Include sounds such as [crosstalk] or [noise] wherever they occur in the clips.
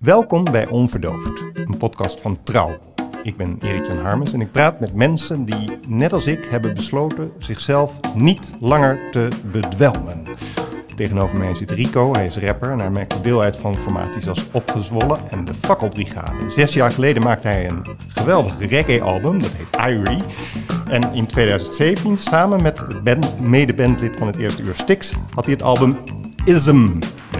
Welkom bij Onverdoofd, een podcast van Trouw. Ik ben Erik-Jan Harmes en ik praat met mensen die, net als ik, hebben besloten zichzelf niet langer te bedwelmen. Tegenover mij zit Rico, hij is rapper en hij maakt deel uit van formaties als Opgezwollen en de Fakkelbrigade. Zes jaar geleden maakte hij een geweldig reggae-album, dat heet Irie. En in 2017, samen met mede-bandlid van het eerste uur Styx, had hij het album Ism.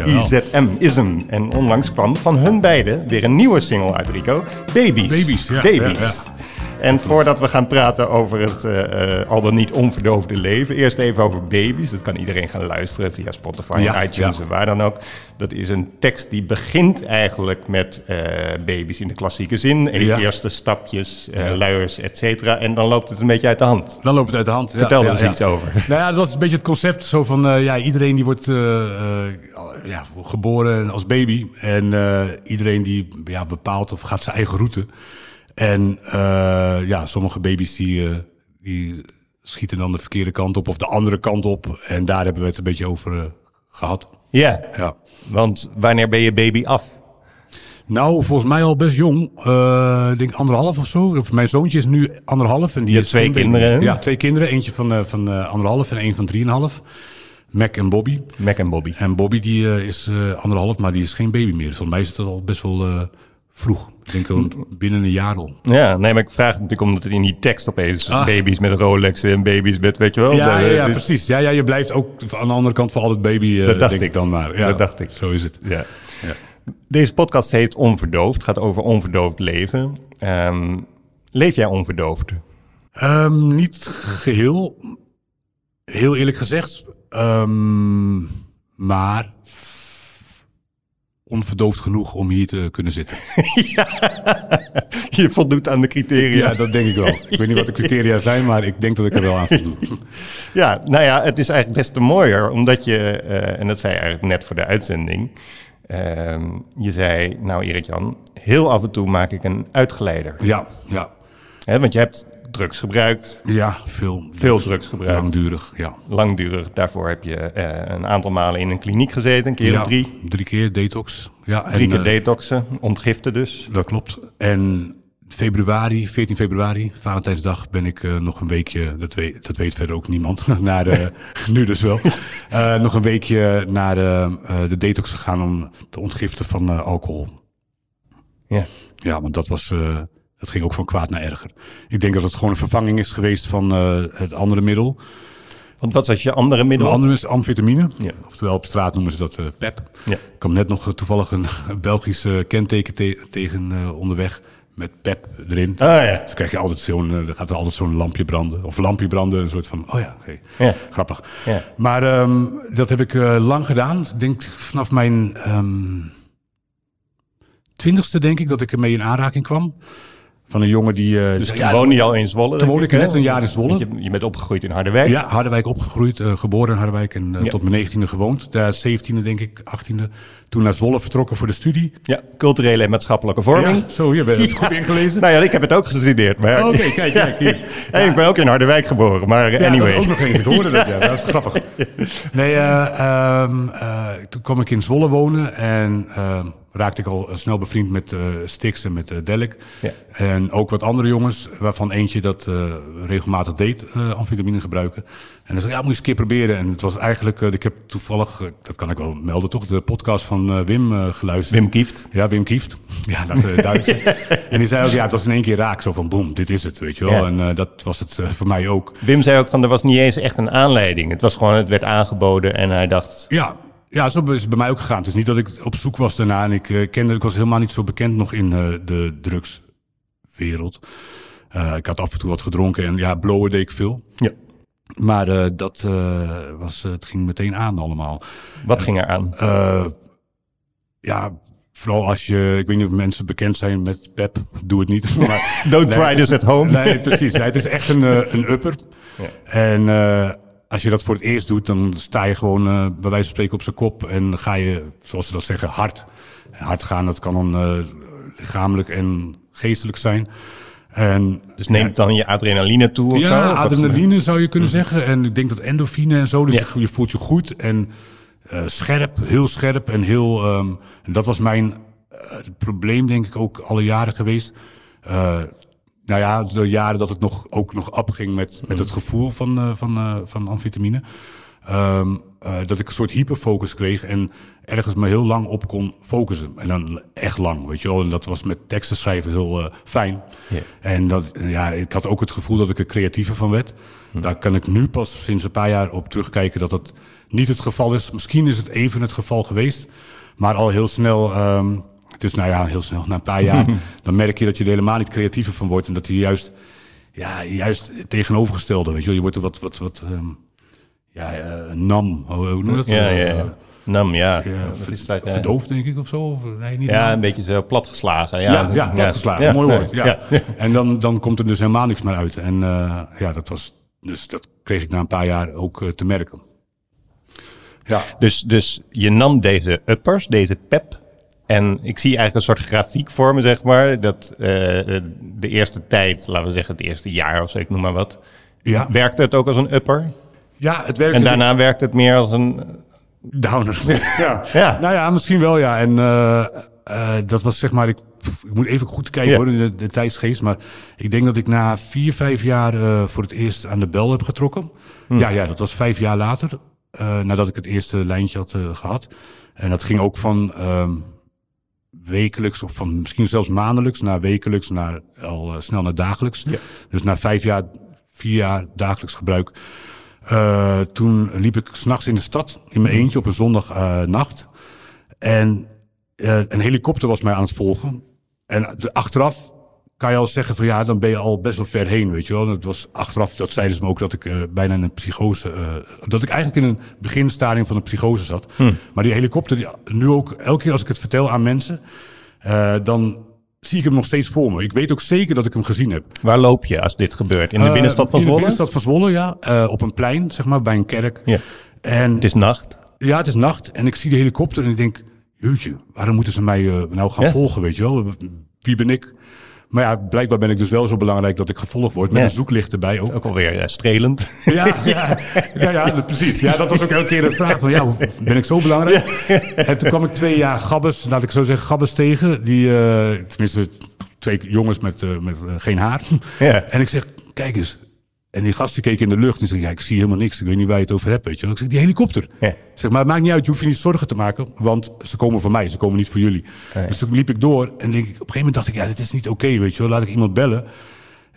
Jawel. IZM, Ism. En onlangs kwam van hun beiden weer een nieuwe single uit Rico, Babies. Babies, ja, Babies. ja, ja. En voordat we gaan praten over het eh, eh, al dan niet onverdoofde leven, eerst even over baby's. Dat kan iedereen gaan luisteren via Spotify, Ja, iTunes ja. en waar dan ook. Dat is een tekst die begint eigenlijk met eh, baby's in de klassieke zin. Ja. Eerste stapjes, luiers, et cetera. En dan loopt het een beetje uit de hand. Dan loopt het uit de hand. Vertel er eens iets over. Nou ja, dat was een beetje het concept zo van, ja, iedereen die wordt ja, geboren als baby. En iedereen die ja, bepaalt of gaat zijn eigen route. En eh, ja, sommige baby's die, eh, die schieten dan de verkeerde kant op of de andere kant op. En daar hebben we het een beetje over eh, gehad. Ja, Ja. want wanneer ben je baby af? Nou, volgens mij al best jong. Ik denk anderhalf of zo. Mijn zoontje is nu anderhalf. En die is twee baby. kinderen? Ja, twee kinderen. Eentje van, van anderhalf en één van drieënhalf. Mac en Bobby. Mac en Bobby. En Bobby die is anderhalf, maar die is geen baby meer. Volgens mij is het al best wel vroeg. Ik denk al binnen een jaar al. Ja, nee, maar ik vraag het natuurlijk omdat het in die tekst opeens Ah. baby's met Rolex en baby's met, weet je wel. Ja, ja, ja, de- precies. Ja, ja, je blijft ook aan de andere kant voor altijd baby, eh, Dat dacht denk ik. dan maar. Ja, Dat dacht ik. Zo is het. Ja. Ja. Deze podcast heet Onverdoofd, gaat over onverdoofd leven. Ehm, leef jij onverdoofd? Ehm, niet geheel. Heel eerlijk gezegd. Ehm, maar onverdoofd genoeg om hier te kunnen zitten. [laughs] Je voldoet aan de criteria. Ja, dat denk ik wel. Ik weet niet wat de criteria zijn, maar ik denk dat ik er wel aan voldoe. [laughs] Ja, nou ja, het is eigenlijk des te mooier, omdat je, eh, en dat zei je eigenlijk net voor de uitzending, ehm, je zei, nou Erik-Jan, heel af en toe maak ik een uitgeleider. Ja, ja. Want je hebt drugs gebruikt, Ja, veel. veel drugs gebruikt, Langdurig, ja. langdurig. Daarvoor heb je eh, een aantal malen in een kliniek gezeten, een keer ja, of drie. Drie keer detox. Ja, Drie en, keer eh, detoxen, ontgiften dus. Dat klopt. En februari, 14 februari, Valentijnsdag, ben ik eh, nog een weekje, dat weet, dat weet verder ook niemand, [laughs] naar de, [laughs] nu dus wel, [laughs] nog een weekje naar de, de detox gegaan om te ontgiften van alcohol. Ja. Ja, want dat was, dat ging ook van kwaad naar erger. Ik denk dat het gewoon een vervanging is geweest van eh, het andere middel. Want wat was je andere De middel? andere is amfetamine. Ja. Oftewel op straat noemen ze dat eh, PEP. Ja. Ik kwam net nog eh, toevallig een [laughs] Belgisch eh, kenteken te- tegen onderweg met PEP erin. Ah ja. Dus krijg je altijd zo'n, er gaat er altijd zo'n lampje branden. Of lampje branden, een soort van, oh ja, oké. Ja. Grappig. Ja. Maar ehm, dat heb ik lang gedaan. Ik denk vanaf mijn ehm, twintigste denk ik dat ik ermee in aanraking kwam. Van een jongen die... eh, Dus ja, woonde je al in Zwolle? toen woonde ik net een jaar in Zwolle. Je, je bent opgegroeid in Harderwijk. Ja, Harderwijk opgegroeid, eh, geboren in Harderwijk en eh, Ja. tot mijn negentiende gewoond. Daar 17e denk ik, 18e. Toen naar Zwolle vertrokken voor de studie. Ja, culturele en maatschappelijke vorming. Ja, zo, hier ben je het goed ingelezen. Nou ja, ik heb het ook gestudeerd. Maar... Oké, kijk, kijk, hier. [laughs] Ik ben ook in Harderwijk geboren, maar anyway. dat is ook nog eens. Ik hoorde dat, ja. Dat is [laughs] grappig. Nee, eh, toen kwam ik in Zwolle wonen en ehm, raakte ik al snel bevriend met eh Stix en met eh Delik. Ja. En ook wat andere jongens, waarvan eentje dat eh, regelmatig deed, amfetamine gebruiken. En dan zei ja, moet je eens een keer proberen. En het was eigenlijk, ik heb toevallig, dat kan ik wel melden toch, de podcast van Wim geluisterd. Wim Kieft. Ja, Wim Kieft. [laughs] Ja, dat uh, zijn. [laughs] En die zei ook, ja, het was in één keer raak. Zo van, boem, dit is het, weet je wel. Ja. En dat was het voor mij ook. Wim zei ook van, er was niet eens echt een aanleiding. Het was gewoon, het werd aangeboden en hij dacht... Ja, ja, zo is het bij mij ook gegaan. Het is niet dat ik op zoek was daarna. En ik eh, kende, ik was helemaal niet zo bekend nog in eh, de drugswereld. Eh, ik had af en toe wat gedronken en ja, blowen deed ik veel. Ja. Maar dat was, het ging meteen aan allemaal. Wat ging er aan? Ja, vooral als je, ik weet niet of mensen bekend zijn met PEP, doe het niet. [laughs] Maar, Don't Nee, try this at home. Nee, precies. Nee, het is echt een, een upper. Ja. En als je dat voor het eerst doet, dan sta je gewoon eh, bij wijze van spreken op zijn kop. En ga je, zoals ze dat zeggen, hard. En hard gaan, dat kan dan eh, lichamelijk en geestelijk zijn. En, Dus neemt dan je adrenaline toe of zo? ja, Of wat adrenaline zou je kunnen zeggen. En ik denk dat endorfine en zo, dus Ja. je, je voelt je goed. En eh, scherp, heel scherp en heel... ehm, en dat was mijn... het probleem denk ik ook alle jaren geweest. Nou ja, de jaren dat het nog, ook nog opging met, met het gevoel van, uh, van, uh, van amfetamine. Um, dat ik een soort hyperfocus kreeg en ergens me heel lang op kon focussen. En dan echt lang, weet je wel. En dat was met teksten schrijven heel fijn. Yeah. En dat, ja, ik had ook het gevoel dat ik er creatiever van werd. Hm. Daar kan ik nu pas sinds een paar jaar op terugkijken dat dat niet het geval is. Misschien is het even het geval geweest. Maar al heel snel, um, dus nou ja, heel snel, na een paar jaar, [laughs] dan merk je dat je er helemaal niet creatiever van wordt. En dat je juist, ja, juist tegenovergestelde, weet je wel. Je wordt er wat, wat, wat, um, ja, uh, nam, hoe, noem je dat? Ja, ja, ja. Nam, ja. dat. Verdoofd, denk ik, of zo? Of, nee, niet ja, nam. een beetje zo platgeslagen. Ja, ja, ja platgeslagen, mooi woord. Ja. [laughs] En dan, dan komt er dus helemaal niks meer uit. En uh, ja, dat was, dus dat kreeg ik na een paar jaar ook uh, te merken. Ja. Dus, dus je nam deze uppers, deze pep. En ik zie eigenlijk een soort grafiek voor me, zeg maar. Dat uh, de eerste tijd, laten we zeggen het eerste jaar of zo, ik noem maar wat. Ja. Werkte het ook als een upper? Ja, het werkte. En daarna werkt het meer als een... Downer. [laughs] ja. ja. Nou ja, misschien wel ja. En uh, uh, dat was zeg maar, ik, ik moet even goed kijken hoor, de, de tijdsgeest. Maar ik denk dat ik na vier, vijf jaar voor het eerst aan de bel heb getrokken. Hm. Ja, ja, dat was vijf jaar later. Nadat ik het eerste lijntje had gehad. En dat ging ook van uh, wekelijks, of van misschien zelfs maandelijks, naar wekelijks, naar al uh, snel naar dagelijks. Ja. Dus na vijf jaar, vier jaar dagelijks gebruik. toen liep ik s'nachts in de stad in mijn eentje op een zondagnacht. en een helikopter was mij aan het volgen. En achteraf kan je al zeggen van ja, dan ben je al best wel ver heen, weet je wel. Het was achteraf, dat zeiden ze me ook, dat ik uh, bijna in een psychose, uh, dat ik eigenlijk in een beginstadium van een psychose zat. Hm. Maar die helikopter, die, nu ook, elke keer als ik het vertel aan mensen, uh, dan zie ik hem nog steeds voor me. Ik weet ook zeker dat ik hem gezien heb. Waar loop je als dit gebeurt? In de binnenstad van Zwolle? In de binnenstad van Zwolle, ja. op een plein, zeg maar, bij een kerk. Ja. En, het is nacht? Ja, het is nacht. En ik zie de helikopter en ik denk, jeetje, waarom moeten ze mij nou gaan ja? volgen, weet je wel? Wie ben ik? Maar ja, blijkbaar ben ik dus wel zo belangrijk dat ik gevolgd word met een zoeklicht erbij ook. Ook alweer ja, strelend. Ja, ja, ja, ja, precies. Ja, dat was ook elke keer de vraag van, ja, ben ik zo belangrijk? En toen kwam ik twee jaar gabbes, laat ik zo zeggen, gabbes tegen. Die, uh, tenminste, twee jongens met, uh, met uh, geen haar. Ja. En ik zeg, kijk eens, en die gasten keken in de lucht en zei: Ja, ik zie helemaal niks. Ik weet niet waar je het over hebt. Weet je Ik zeg: Die helikopter. Ja. Zeg maar, het maakt niet uit. Je hoeft je niet zorgen te maken. Want ze komen voor mij. Ze komen niet voor jullie. Dus toen liep ik door. En denk ik, op een gegeven moment dacht ik: Ja, dit is niet oké. weet je wel. Laat ik iemand bellen.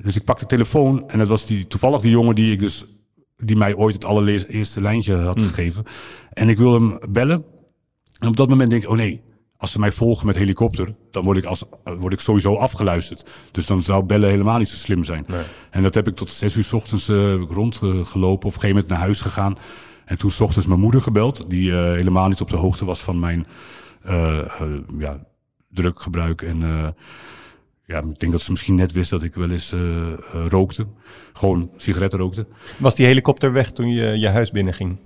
Dus ik pak de telefoon. En dat was die, toevallig die jongen die ik dus. Die mij ooit het allereerste lijntje had mm. gegeven. En ik wil hem bellen. En op dat moment denk ik: Oh nee als ze mij volgen met helikopter, dan word ik, als, word ik sowieso afgeluisterd. Dus dan zou bellen helemaal niet zo slim zijn. Nee. En dat heb ik tot zes uur s ochtends uh, rondgelopen. of op een gegeven moment naar huis gegaan. En toen s ochtends mijn moeder gebeld, die uh, helemaal niet op de hoogte was van mijn uh, ja, druggebruik. En ja, ik denk dat ze misschien net wist dat ik wel eens rookte. Gewoon sigaretten rookte. Was die helikopter weg toen je je huis binnenging?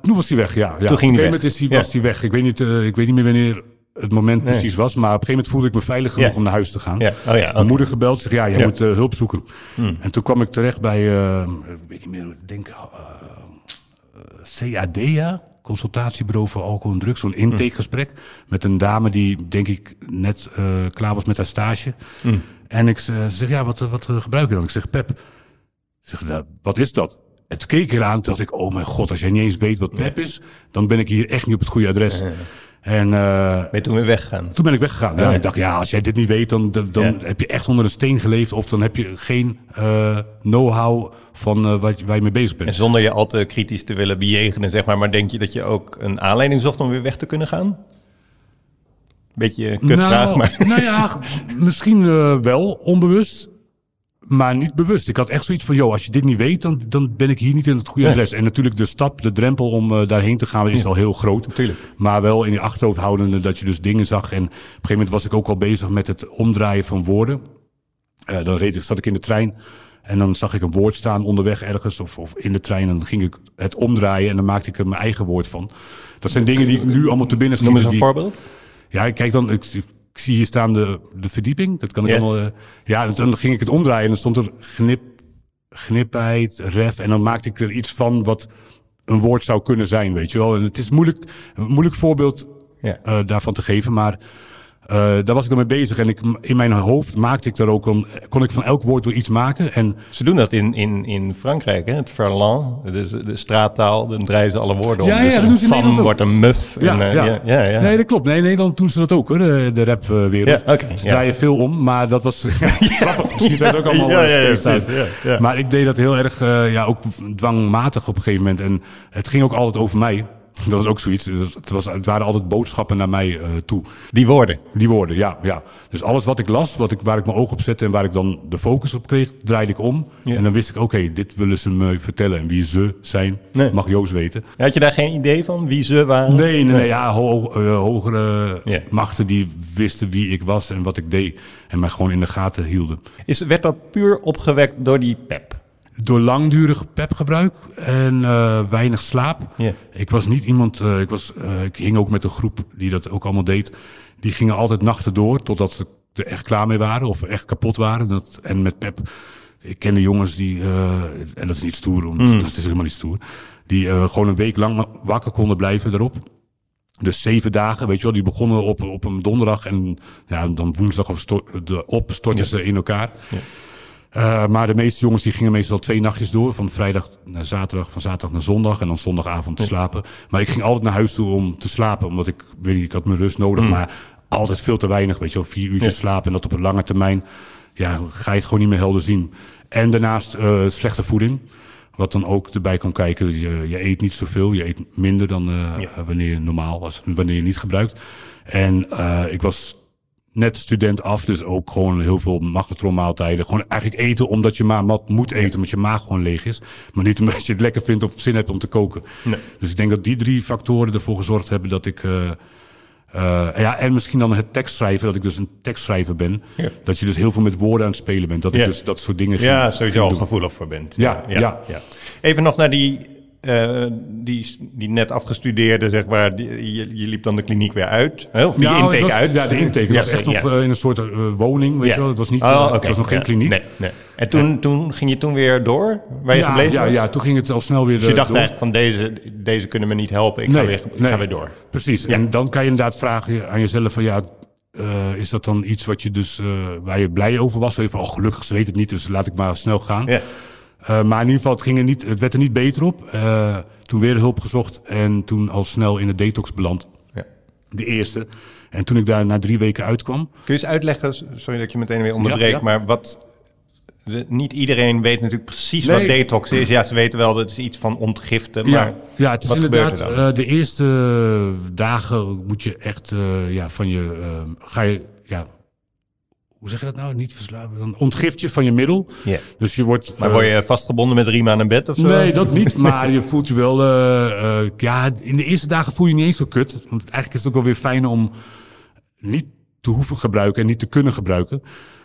toen was hij weg, ja. ja. Toen ging hij weg. Is hij, was hij weg. Ik weet, niet, ik weet niet meer wanneer het moment nee. precies was. Maar op een gegeven moment voelde ik me veilig genoeg ja. om naar huis te gaan. Ja. Oh ja, okay. Mijn moeder gebeld, zeg ja, je moet uh, hulp zoeken. Hmm. En toen kwam ik terecht bij, uh, ik weet niet meer, ik denk uh, CADA, consultatiebureau voor alcohol en drugs, zo'n intakegesprek met een dame die, denk ik, net klaar was met haar stage. Hmm. En ik zeg, ja, wat, wat gebruik je dan? Ik zeg, Pep. Zeg, wat is dat? En toen keek ik eraan, dacht ik, oh mijn god, als jij niet eens weet wat PEP is, dan ben ik hier echt niet op het goede adres. En, uh, ben je toen weer weggegaan? Toen ben ik weggegaan. Ja, ik dacht, ja, als jij dit niet weet, dan, dan heb je echt onder een steen geleefd. Of dan heb je geen uh, know-how van uh, wat, waar je mee bezig bent. En zonder je al te kritisch te willen bejegenen, zeg maar. Maar denk je dat je ook een aanleiding zocht om weer weg te kunnen gaan? Beetje kutvraag, nou, maar... Nou ja, misschien wel, onbewust maar niet bewust. Ik had echt zoiets van, joh, als je dit niet weet, dan, dan ben ik hier niet in het goede adres. En natuurlijk de stap, de drempel om uh, daarheen te gaan is al heel groot. Natuurlijk. Maar wel in je achterhoofd houdende dat je dus dingen zag. En op een gegeven moment was ik ook al bezig met het omdraaien van woorden. Uh, dan reed, zat ik in de trein en dan zag ik een woord staan onderweg ergens of, of in de trein. En dan ging ik het omdraaien en dan maakte ik er mijn eigen woord van. Dat zijn dingen die ik nu allemaal te binnen schieten. Noem eens een voorbeeld. Ja, kijk dan, ik, ik zie hier staan de, de verdieping. Dat kan ik yeah. allemaal. Uh, ja, dan ging ik het omdraaien en dan stond er knip, knipheid, ref. En dan maakte ik er iets van wat een woord zou kunnen zijn, weet je wel. En het is moeilijk, een moeilijk voorbeeld yeah. uh, daarvan te geven, maar Eh, daar was ik dan mee bezig. En ik, in mijn hoofd maakte ik daar ook een, kon ik van elk woord wel iets maken. En Ze doen dat in, in, in Frankrijk, hè? het verlan, de, de straattaal, dan draaien ze alle woorden om. Ja, ja, dus dat een fan ook. wordt een muf. Ja, en, eh, ja. ja, ja. Nee, dat klopt. Nee, in Nederland doen ze dat ook hoor, de, de rapwereld. Ja, ze draaien veel om, maar dat was [laughs] [laughs] grappig. Misschien zijn ze ook allemaal Ja, eh. Maar ik deed dat heel erg, eh, ja, ook dwangmatig op een gegeven moment. En het ging ook altijd over mij. Dat was ook zoiets. Het, was, het waren altijd boodschappen naar mij eh, toe. Die woorden. Die woorden, ja, ja. Dus alles wat ik las, wat ik, waar ik mijn oog op zette en waar ik dan de focus op kreeg, draaide ik om. Ja. En dan wist ik, oké, dit willen ze me vertellen. En wie ze zijn, Nee. mag Joost weten. Had je daar geen idee van wie ze waren? Nee, nee, nee. Ja, ho- eh, hogere machten die wisten wie ik was en wat ik deed. En mij gewoon in de gaten hielden. Is, werd dat puur opgewekt door die pep? Door langdurig pepgebruik en eh, weinig slaap. Ja. Ik was niet iemand, eh, ik, was, eh, ik hing ook met een groep die dat ook allemaal deed. Die gingen altijd nachten door totdat ze er echt klaar mee waren of echt kapot waren. Dat, en met pep, ik kende jongens die, en dat is niet stoer, om, dat is helemaal niet stoer. Die gewoon een week lang wakker konden blijven daarop. Dus zeven dagen, weet je wel, die begonnen op, op een donderdag en ja, dan woensdag of sto- de, op stortten ze in elkaar. Eh, maar de meeste jongens die gingen meestal twee nachtjes door. Van vrijdag naar zaterdag, van zaterdag naar zondag. En dan zondagavond te slapen. Maar ik ging altijd naar huis toe om te slapen. Omdat ik, weet niet, ik had mijn rust nodig. Maar altijd veel te weinig, weet je wel. Vier uurtjes slapen. En dat op een lange termijn. Ja, ga je het gewoon niet meer helder zien. En daarnaast eh, slechte voeding. Wat dan ook erbij kan kijken. Dus Je, je eet niet zoveel. Je eet minder dan eh, wanneer je normaal was. Wanneer je niet gebruikt. En ik was net student af, dus ook gewoon heel veel magnetronmaaltijden. Gewoon eigenlijk eten omdat je maar wat moet eten, omdat je maag gewoon leeg is. Maar niet omdat je het lekker vindt of zin hebt om te koken. Dus ik denk dat die drie factoren ervoor gezorgd hebben dat ik... eh, eh, ja, en misschien dan het tekstschrijven, dat ik dus een tekstschrijver ben. Ja. Dat je dus heel veel met woorden aan het spelen bent. Dat Ja. ik dus dat soort dingen ging- Ja, sowieso al gevoelig voor bent. Ja, ja. Even nog naar die, eh, die, die net afgestudeerde, zeg maar. Die, je, je liep dan de kliniek weer uit. hè? Of die Nou, intake was- uit. Ja, de intake. Ja, was echt ja. nog eh, in een soort eh, woning, weet Ja. je wel. Het was, niet, Oh, het was nog geen kliniek. Nee, nee. En toen, toen ging je toen weer door, waar je gebleven ja, was? ja, toen ging het al snel weer Dus je dacht door. eigenlijk van deze, deze kunnen me niet helpen, ik, ga, weer, ik ga weer door. Precies. En dan kan je inderdaad vragen aan jezelf van ja, is dat dan iets wat je dus, waar je blij over was? Waar je van, oh gelukkig, ze weet het niet, dus laat ik maar snel gaan. Ja. Eh, maar in ieder geval, het, ging er niet, het werd er niet beter op. Eh, toen weer hulp gezocht en toen al snel in de detox beland. Ja. De eerste. En toen ik daar na drie weken uitkwam. Kun je eens uitleggen, sorry dat je meteen weer onderbreekt, Ja, ja. maar wat... de- niet iedereen weet natuurlijk precies Nee. wat detox is. Ja, ze weten wel dat het is iets van ontgiften, maar ja, ja, het is inderdaad, er eh, de eerste dagen moet je echt, ja, van je, eh, ga je, ja, hoe zeg je dat nou? Niet verslaven, dan ontgift je van je middel. Dus je wordt... Maar eh, word je vastgebonden met riemen aan een bed of zo? Nee, dat niet. Maar je voelt je wel. eh, eh, ja, in de eerste dagen voel je je niet eens zo kut. Want eigenlijk is het ook wel weer fijn om niet te hoeven gebruiken en niet te kunnen gebruiken.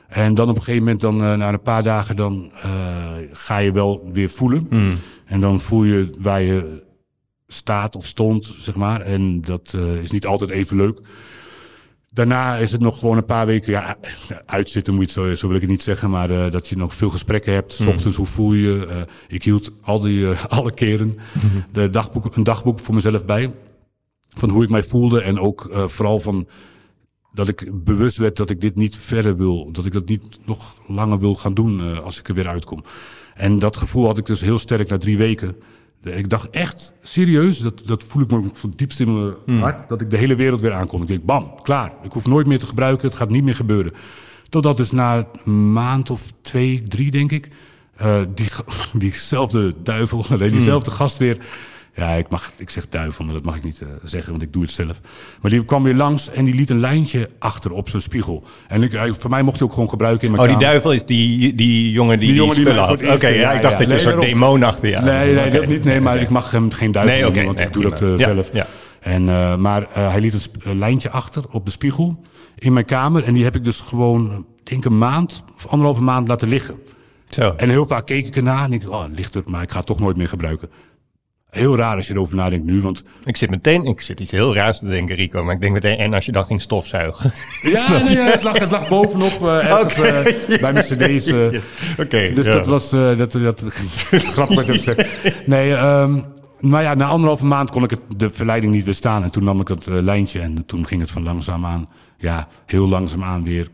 En dan op een gegeven moment, dan, eh, na een paar dagen, dan eh, ga je wel weer voelen. En dan voel je waar je staat of stond, zeg maar. En dat eh, is niet altijd even leuk. Daarna is het nog gewoon een paar weken ja, uitzitten, moet je het zo, zo wil ik het niet zeggen. Maar eh, dat je nog veel gesprekken hebt. S ochtends, hoe voel je je? Eh, ik hield al die, eh, [laughs] alle keren de dagboek, een dagboek voor mezelf bij. Van hoe ik mij voelde. En ook vooral van dat ik bewust werd dat ik dit niet verder wil. Dat ik dat niet nog langer wil gaan doen als ik er weer uitkom. En dat gevoel had ik dus heel sterk na drie weken. Ik dacht echt serieus, dat, dat voel ik me van het diepst in mijn hart, dat ik de hele wereld weer aankon. Ik denk, bam, klaar. Ik hoef nooit meer te gebruiken, het gaat niet meer gebeuren. Totdat dus na een maand of twee, drie denk ik, eh, die, [laughs] diezelfde duivel, [laughs] nee, diezelfde gast weer. Ja, ik, mag, ik zeg duivel, maar dat mag ik niet eh, zeggen, want ik doe het zelf. Maar die kwam weer langs en die liet een lijntje achter op zijn spiegel. En ik, hij- voor mij mocht hij ook gewoon gebruiken in mijn Oh, die duivel is die, die jongen die Die jongen die spullen had. het Oké, ja, ja, ik dacht ja. dat je een soort demon achter je had. Nee, nee, Oké. dat niet. Nee, maar ik mag hem geen duivel Nee, oké, noemen, want nee, ik doe dat eh, Ja, zelf. ja. En, eh, maar eh, hij liet een lijntje achter op de spiegel in mijn kamer. En die heb ik dus gewoon, ik denk een maand of anderhalve maand laten liggen. Zo. En heel vaak keek ik ernaar en denk ik, oh, het ligt er, maar ik ga het toch nooit meer gebruiken. Heel raar als je erover nadenkt nu, want... Ik zit meteen, ik zit iets heel raars te denken, Rico. Maar ik denk meteen, en als je dan ging stofzuigen. Ja, [laughs] nee, ja, het, lag, het lag bovenop ergens, eh, bij mijn cd's. [laughs] eh, Oké. Dus ja. dat was dat, dat, grappig wat hebt gezegd. [laughs] Nee, ehm, maar ja, na anderhalve maand kon ik het, de verleiding niet weerstaan. En toen nam ik dat lijntje en toen ging het van langzaam aan, ja, heel langzaam aan weer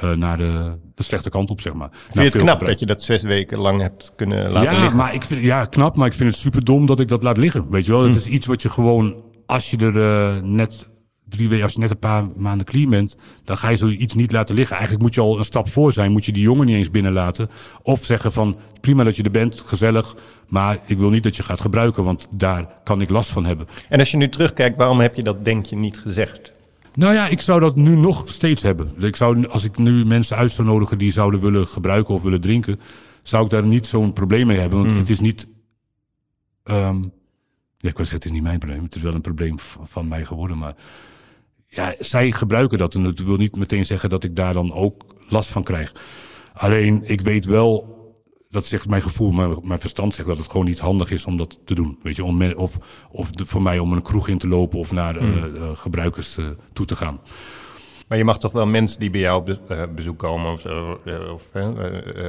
eh, naar de, de slechte kant op, zeg maar. Vind je het knap dat je dat zes weken lang hebt kunnen laten ja, liggen? Maar ik vind, ja, knap, maar ik vind het super dom dat ik dat laat liggen. Weet je wel, het Hm. is iets wat je gewoon, als je er eh, net drie weken, als je net een paar maanden clean bent, dan ga je zoiets niet laten liggen. Eigenlijk moet je al een stap voor zijn, moet je die jongen niet eens binnenlaten. Of zeggen van, prima dat je er bent, gezellig, maar ik wil niet dat je gaat gebruiken, want daar kan ik last van hebben. En als je nu terugkijkt, waarom heb je dat denk je niet gezegd? Nou ja, ik zou dat nu nog steeds hebben. Ik zou, als ik nu mensen uit zou nodigen die zouden willen gebruiken of willen drinken, zou ik daar niet zo'n probleem mee hebben. Want Hmm. het is niet. ehm, ja, ik wil zeggen, het is niet mijn probleem. Het is wel een probleem van mij geworden. Maar ja, zij gebruiken dat. En dat wil niet meteen zeggen dat ik daar dan ook last van krijg. Alleen, ik weet wel. Dat zegt mijn gevoel, mijn, mijn verstand zegt dat het gewoon niet handig is om dat te doen. Weet je, om, of of de, voor mij om een kroeg in te lopen of naar Hmm. eh, eh, gebruikers eh, toe te gaan. Maar je mag toch wel mensen die bij jou op be- bezoek komen of zo, of,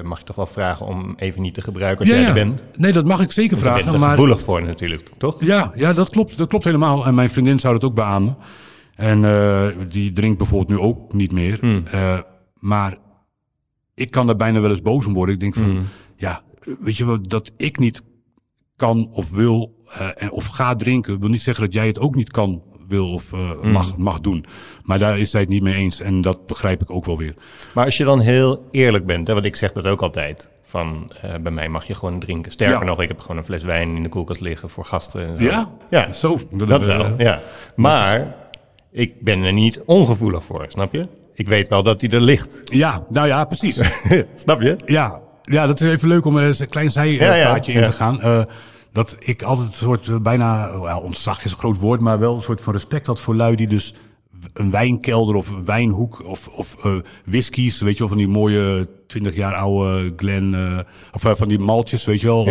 mag je toch wel vragen om even niet te gebruiken als jij er bent? Nee, dat mag ik zeker vragen. Maar gevoelig voor natuurlijk, toch? ja, ja dat, klopt, dat klopt helemaal. En mijn vriendin zou dat ook beamen. En die drinkt bijvoorbeeld nu ook niet meer. Hmm. Maar ik kan daar bijna wel eens boos om worden. Ik denk van, Hmm. Ja, weet je wel, dat ik niet kan of wil eh, en, of ga drinken... wil niet zeggen dat jij het ook niet kan, wil of eh, Hmm. mag, mag doen. Maar daar is zij het niet mee eens. En dat begrijp ik ook wel weer. Maar als je dan heel eerlijk bent, hè, want ik zeg dat ook altijd, van eh, bij mij mag je gewoon drinken. Sterker Ja. nog, ik heb gewoon een fles wijn in de koelkast liggen voor gasten. en zo. Ja? Ja, Zo. dat wel, ja. Maar ik ben er niet ongevoelig voor, snap je? Ik weet wel dat hij er ligt. Ja, nou ja, precies. [laughs] snap je? Ja, ja, dat is even leuk om eens een klein zijpaadje in ja. te gaan. Eh, dat ik altijd een soort eh, bijna, well, ontzag is een groot woord, maar wel een soort van respect had voor lui die dus een wijnkelder of een wijnhoek of, of eh, whiskies, weet je wel, van die mooie 20 jaar oude Glen, eh, of eh, van die maltjes, weet je wel,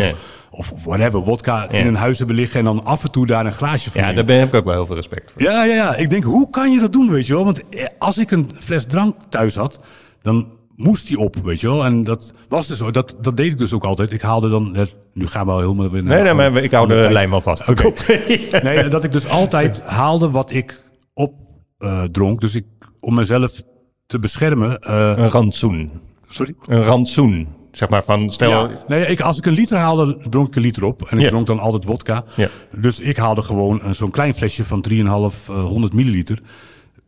of, whatever, wodka in een huis hebben liggen en dan af en toe daar een glaasje van Ja, nemen. daar ben, heb ik ook wel heel veel respect voor. Ja, ja, ja. Ik denk, hoe kan je dat doen, weet je wel? Want eh, als ik een fles drank thuis had, dan moest die op, weet je wel? En dat was dus zo. Dat, dat deed ik dus ook altijd. Ik haalde dan... het- Nu gaan we al helemaal. Nee, nee, maar ik hou de tijd. lijn wel vast. Oké. [laughs] Nee, dat ik dus altijd haalde wat ik op eh, dronk. Dus ik, om mezelf te beschermen... eh, Een rantsoen. sorry? Een rantsoen. Zeg maar van, stel... Ja. Nee, ik, als ik een liter haalde, dronk ik een liter op. En ik Ja. dronk dan altijd wodka. Ja. Dus ik haalde gewoon een- zo'n klein flesje van 3,5 eh, 100 milliliter.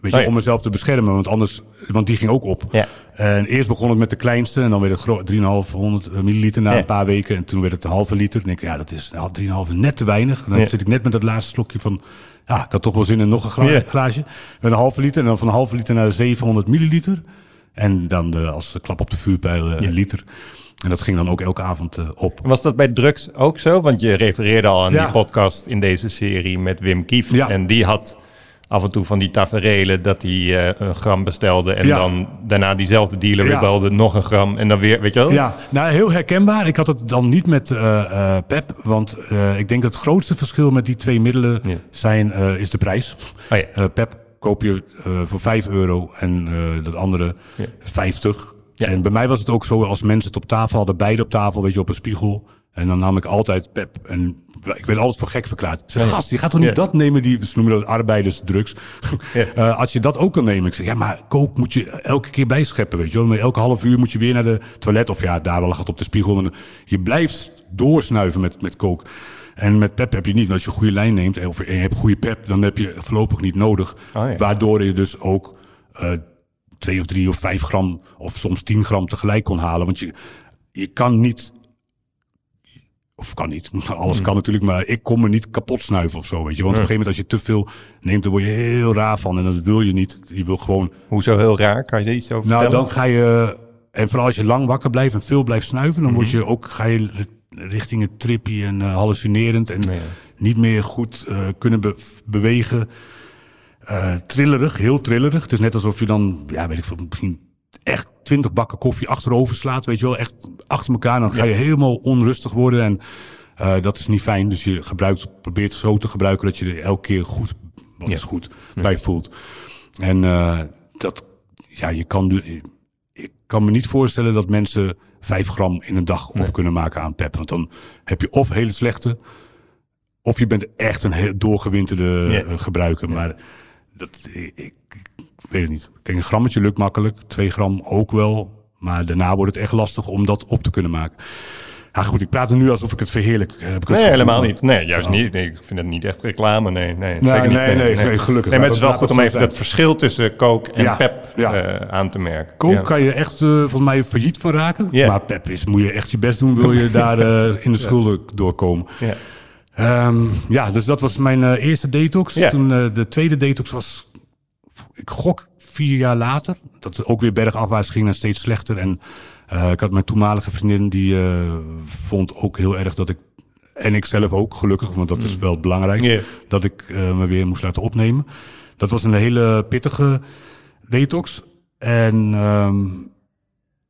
Weet je, Oh ja. om mezelf te beschermen. Want anders, want die ging ook op. Ja. En eerst begon het met de kleinste. En dan werd het gro- 3,5 100 milliliter na Ja. een paar weken. En toen werd het een halve liter. Dan denk ik, ja, dat is nou, 3,5 is net te weinig. Dan Ja. zit ik net met dat laatste slokje van... Ja, ik had toch wel zin in nog een gla- glaasje. Met een halve liter. En dan van een halve liter naar 700 milliliter. En dan de, als de klap op de vuurpijl eh, een liter. En dat ging dan ook elke avond eh, op. Was dat bij drugs ook zo? Want je refereerde al aan Ja. die podcast in deze serie met Wim Kief. Ja. En die had af en toe van die taferelen dat hij eh, een gram bestelde. En Ja. dan daarna diezelfde dealer weer Ja. belde nog een gram. En dan weer, weet je wel? Ja, nou heel herkenbaar. Ik had het dan niet met eh, eh, Pep, want ik denk dat het grootste verschil met die twee middelen Ja. zijn, is de prijs. Oh ja. Pep koop je voor 5 euro en dat andere Ja. 50. Ja. En bij mij was het ook zo, als mensen het op tafel hadden, beide op tafel, weet je, op een spiegel. En dan nam ik altijd Pep. En ik werd altijd voor gek verklaard. Zeg, gast, je gaat toch niet Ja. dat nemen, die, ze noemen dat arbeidersdrugs. [laughs] Ja. Eh, als je dat ook kan nemen. Ik zeg, ja, maar kook moet je elke keer bijscheppen, weet je wel. Elke half uur moet je weer naar de toilet. Of ja, daar lag het op de spiegel. Maar je blijft doorsnuiven met, met kook. En met pep heb je niet. Want als je een goede lijn neemt of je hebt goede pep, dan heb je voorlopig niet nodig. Oh ja. Waardoor je dus ook eh twee of drie of vijf gram of soms tien gram tegelijk kon halen. Want je, je kan niet, of kan niet, [laughs] alles kan natuurlijk, maar ik kon me niet kapot snuiven of zo. Weet je? Want op een gegeven moment als je te veel neemt, dan word je heel raar van. En dat wil je niet. Je wil gewoon Hoezo heel raar? Kan je er iets over nou, vertellen? dan ga je. En vooral als je lang wakker blijft en veel blijft snuiven, dan word je ook ga je richting het trippy en eh, hallucinerend en niet meer goed eh, kunnen be- bewegen. Eh, trillerig, heel trillerig. Het is net alsof je dan, ja, weet ik veel, misschien echt twintig bakken koffie achterover slaat, weet je wel, echt achter elkaar. Dan ga je helemaal onrustig worden en eh, dat is niet fijn. Dus je gebruikt, probeert zo te gebruiken dat je er elke keer goed, wat Ja. is goed, bij voelt. En eh, dat, ja, je kan, ik kan me niet voorstellen dat mensen vijf gram in een dag op kunnen maken aan pep. Want dan heb je of hele slechte, Of je bent echt een heel doorgewinterde Ja. eh, gebruiker. Maar dat, ik weet het niet. Kijk, een grammetje lukt makkelijk. Twee gram ook wel. Maar daarna wordt het echt lastig om dat op te kunnen maken. Ja, goed, ik praat er nu alsof ik het verheerlijk. eh, Heb ik Nee, helemaal niet. Nee, juist Oh. niet. Nee, ik vind het niet echt reclame. Nee, nee, Nee, zeker niet. nee, nee, nee, gelukkig. Nee, maar het is wel goed om even het dat verschil tussen Coke en Ja, Pep ja. eh, aan te merken. Coke kan je echt eh, volgens mij failliet van raken. Maar Pep is, moet je echt je best doen, wil je [laughs] daar in de schulden doorkomen. Ja. Ehm, ja, dus dat was mijn eerste detox. Ja. Toen de tweede detox was, ik gok vier jaar later, dat het ook weer bergafwaarts ging en steeds slechter. En eh, ik had mijn toenmalige vriendin, die eh, vond ook heel erg dat ik, en ik zelf ook gelukkig, want dat is wel het belangrijkste, dat ik eh, me weer moest laten opnemen. Dat was een hele pittige detox. En ehm,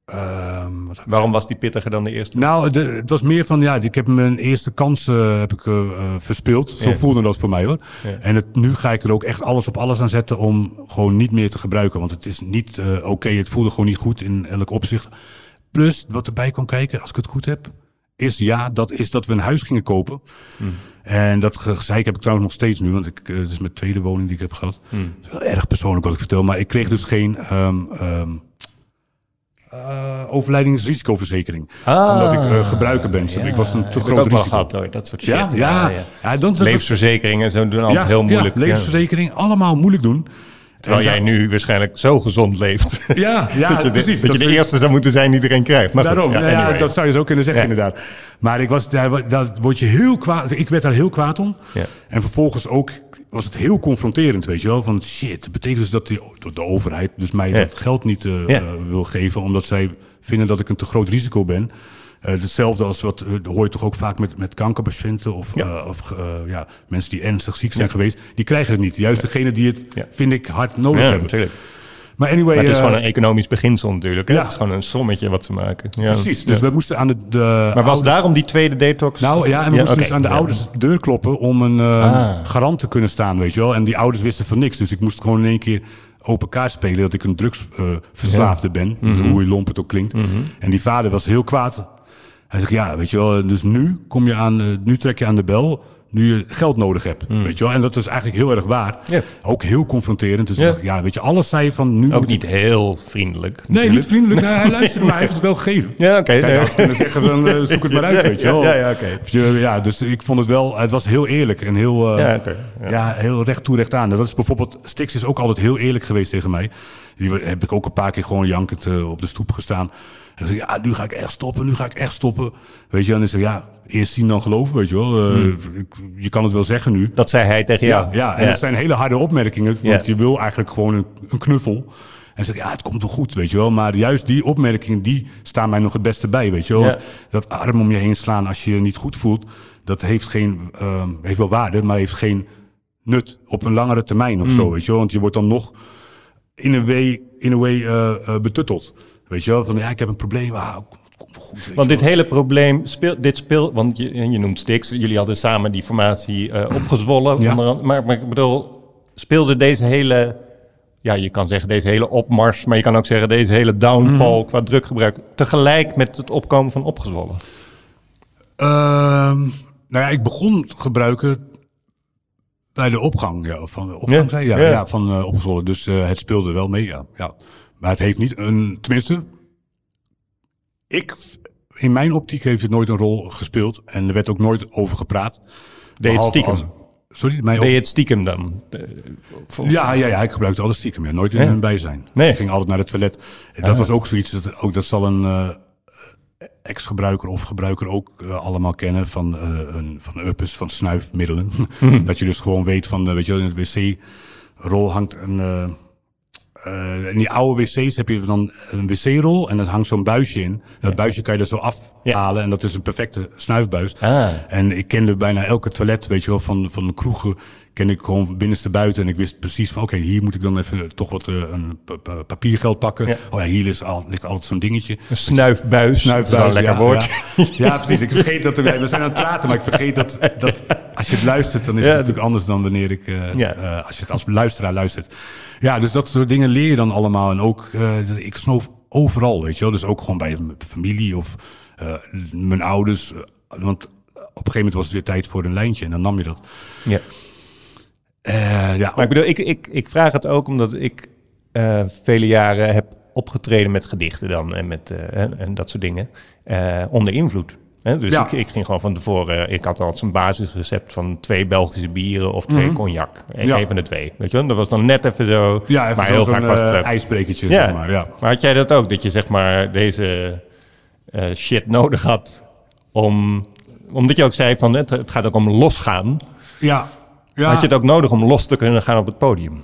ehm, wat Waarom was die pittiger dan de eerste? nou, de- het was meer van, ja, ik heb mijn eerste kans eh, heb ik, eh, eh, verspeeld. Zo Ja. voelde dat voor mij hoor. Ja. En het, nu ga ik er ook echt alles op alles aan zetten om gewoon niet meer te gebruiken. Want het is niet oké, het voelde gewoon niet goed in elk opzicht. Plus, wat erbij kwam kijken, als ik het goed heb, is ja, dat is dat we een huis gingen kopen. Hmm. En dat ge- gezeik heb ik trouwens nog steeds nu, want ik, het is mijn tweede woning die ik heb gehad. Hmm. Het is wel erg persoonlijk wat ik vertel, maar ik kreeg dus geen ehm, ehm, eh, overlijdingsrisicoverzekering. Ah. omdat ik eh, gebruiker ben. ik was een te groot wel risico. gehad hoor, dat soort shit. Ja, ja. ja. dan, dat- Levensverzekeringen zo doen altijd heel moeilijk. Levensverzekering, allemaal moeilijk doen. Terwijl En jij nu waarschijnlijk zo gezond leeft. Ja, ja [laughs] dat je de, precies. Dat je de eerste zou moeten zijn die iedereen krijgt. Maar Daarom, ja, ja, anyway. dat zou je zo kunnen zeggen inderdaad. Maar ik was, daar, daar word je heel kwaad. Ik werd daar heel kwaad om. Ja. En vervolgens ook was het heel confronterend, weet je wel. Van shit, betekent dus dat die, de overheid dus mij Ja. dat geld niet eh, Ja. eh, wil geven. Omdat zij vinden dat ik een te groot risico ben. Eh, hetzelfde als wat hoor je toch ook vaak met, met kankerpatiënten of, Ja. of ja, mensen die ernstig ziek zijn geweest. Die krijgen het niet. Juist degene die het, Ja. vind ik, hard nodig Ja, hebben. natuurlijk. Maar anyway, Maar het is eh, gewoon een economisch beginsel natuurlijk. hè? ja. Het is gewoon een sommetje wat ze maken. Ja. precies. Dus we moesten aan de, de Maar was ouders- daarom die tweede detox? Nou ja, en we moesten dus aan de ouders de deur kloppen om een eh, Ah. garant te kunnen staan, weet je wel. En die ouders wisten van niks. Dus ik moest gewoon in één keer open kaart spelen dat ik een drugsverslaafde ben. Mhm. Hoe lomp het ook klinkt. En die vader was heel kwaad. Hij zegt, ja, weet je wel, dus nu kom je aan, eh, nu trek je aan de bel, nu je geld nodig hebt, weet je wel. En dat is eigenlijk heel erg waar. Ook heel confronterend. Dus Ja. weet je, alles zei van nu... Ook moet niet ik- heel vriendelijk. Nee, niet vriendelijk. Nee, hij [laughs] luisterde, maar hij heeft het wel gegeven. Ja, oké. Nee. kunnen zeggen, dan, eh, zoek het maar uit, [laughs] weet je wel. Ja, ja, oké. Ja, dus ik vond het wel, het was heel eerlijk en heel, eh, Ja, ja. ja. heel recht toe, recht aan. Dat is bijvoorbeeld, Stix is ook altijd heel eerlijk geweest tegen mij. Die heb ik ook een paar keer gewoon jankend eh, op de stoep gestaan. En ja, nu ga ik echt stoppen, nu ga ik echt stoppen. Weet je, en dan zeg ja, eerst zien dan geloven, weet je wel. Eh, ik- je kan het wel zeggen nu. Dat zei hij tegen jou. Ja, ja, en dat zijn hele harde opmerkingen. Want Ja. je wil eigenlijk gewoon een, een knuffel. En zeg ja, het komt wel goed, weet je wel. Maar juist die opmerkingen, die staan mij nog het beste bij, weet je wel. Want dat arm om je heen slaan als je je niet goed voelt... dat heeft, geen, ehm, heeft wel waarde, maar heeft geen nut op een langere termijn of zo, weet je wel. Want je wordt dan nog in een way, in een way eh, eh, betutteld. Weet je wel, van ja, ik heb een probleem, ah, wel goed, Want dit hele probleem speelt, dit speelt, want je, je noemt Stix, jullie hadden samen die formatie eh, opgezwollen. Ja. andere, maar, maar ik bedoel, speelde deze hele, ja, je kan zeggen deze hele opmars, maar je kan ook zeggen deze hele downfall Mhm. qua drukgebruik, tegelijk met het opkomen van opgezwollen. Ehm, nou ja, ik begon gebruiken bij de opgang. Ja, van de opgang, Ja, zei ja. ja. van eh opgezwollen. Dus eh, het speelde wel mee, ja, ja. Maar het heeft niet een... Tenminste, ik... In mijn optiek heeft het nooit een rol gespeeld. En er werd ook nooit over gepraat. Deed het stiekem? als- sorry? Mijn Deed het stiekem dan? Of- ja, ja, ja, ik gebruikte alles stiekem. Ja. Nooit in hun bijzijn. Nee. Ah. Ik ging altijd naar het toilet. Dat was ook zoiets. Dat, ook, dat zal een eh, ex-gebruiker of gebruiker ook eh, allemaal kennen van, eh een, van uppes, van snuifmiddelen. Mhm. [laughs] dat je dus gewoon weet van, weet je in het wc-rol hangt een... eh, in die oude wc's heb je dan een wc-rol en dat hangt zo'n buisje in. En dat buisje kan je er zo afhalen en dat is een perfecte snuifbuis. Ah. En ik kende bijna elke toilet, weet je wel, van, van de kroegen ken ik gewoon binnenste buiten. En ik wist precies van, oké, hier moet ik dan even toch wat eh, een pa- pa- papiergeld pakken. Ja. Oh ja, hier is al, ligt altijd zo'n dingetje. Een snuifbuis. Dat is lekker ja, woord. Ja, Ja, [laughs] precies. Ik vergeet dat er, we zijn aan het praten, maar ik vergeet dat, dat als je het luistert, dan is Ja, het natuurlijk anders dan wanneer ik, eh, Ja. eh, als je het als luisteraar luistert. Ja, dus dat soort dingen leer je dan allemaal. En ook, eh, ik snoof overal, weet je wel. Dus ook gewoon bij mijn familie of eh, mijn ouders. Eh, Want een gegeven moment was het weer tijd voor een lijntje en dan nam je dat. Ja. Eh, ja, Maar ik bedoel, ik, ik, ik vraag het ook omdat ik eh, vele jaren heb opgetreden met gedichten dan en, met, eh, en, en dat soort dingen. eh, onder invloed. Hè? Dus Ja. ik, ik ging gewoon van tevoren, ik had al zo'n basisrecept van twee Belgische bieren of twee Mhm. cognac. Ja. Een van de twee. Weet je wel? Dat was dan net even zo. ja even maar heel zo'n, vaak was het eh, ijsbrekertje, Ja. zeg maar. Ja. Maar had jij dat ook? Dat je zeg maar deze eh, shit nodig had om... Omdat je ook zei van het, het gaat ook om losgaan. Ja. ja. Had je het ook nodig om los te kunnen gaan op het podium?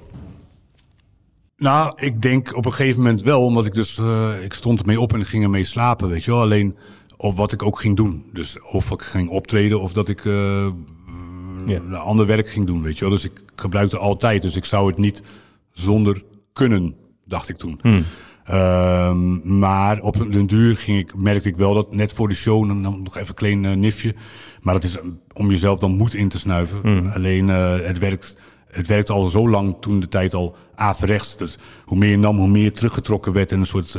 Nou, ik denk op een gegeven moment wel, omdat ik dus, eh, ik stond ermee op en ging ermee slapen, weet je wel. Alleen op wat ik ook ging doen. Dus of ik ging optreden of dat ik Ja. een ander werk ging doen, weet je wel. Dus ik gebruikte altijd, dus ik zou het niet zonder kunnen, dacht ik toen. Ehm, maar op den duur ging ik, merkte ik wel dat net voor de show, dan, dan nog even een klein eh, nifje. Maar dat is eh, om jezelf dan moed in te snuiven. Alleen eh, het, werkt, het werkte al zo lang toen de tijd al averechts. Dus hoe meer je nam, hoe meer je teruggetrokken werd en een soort...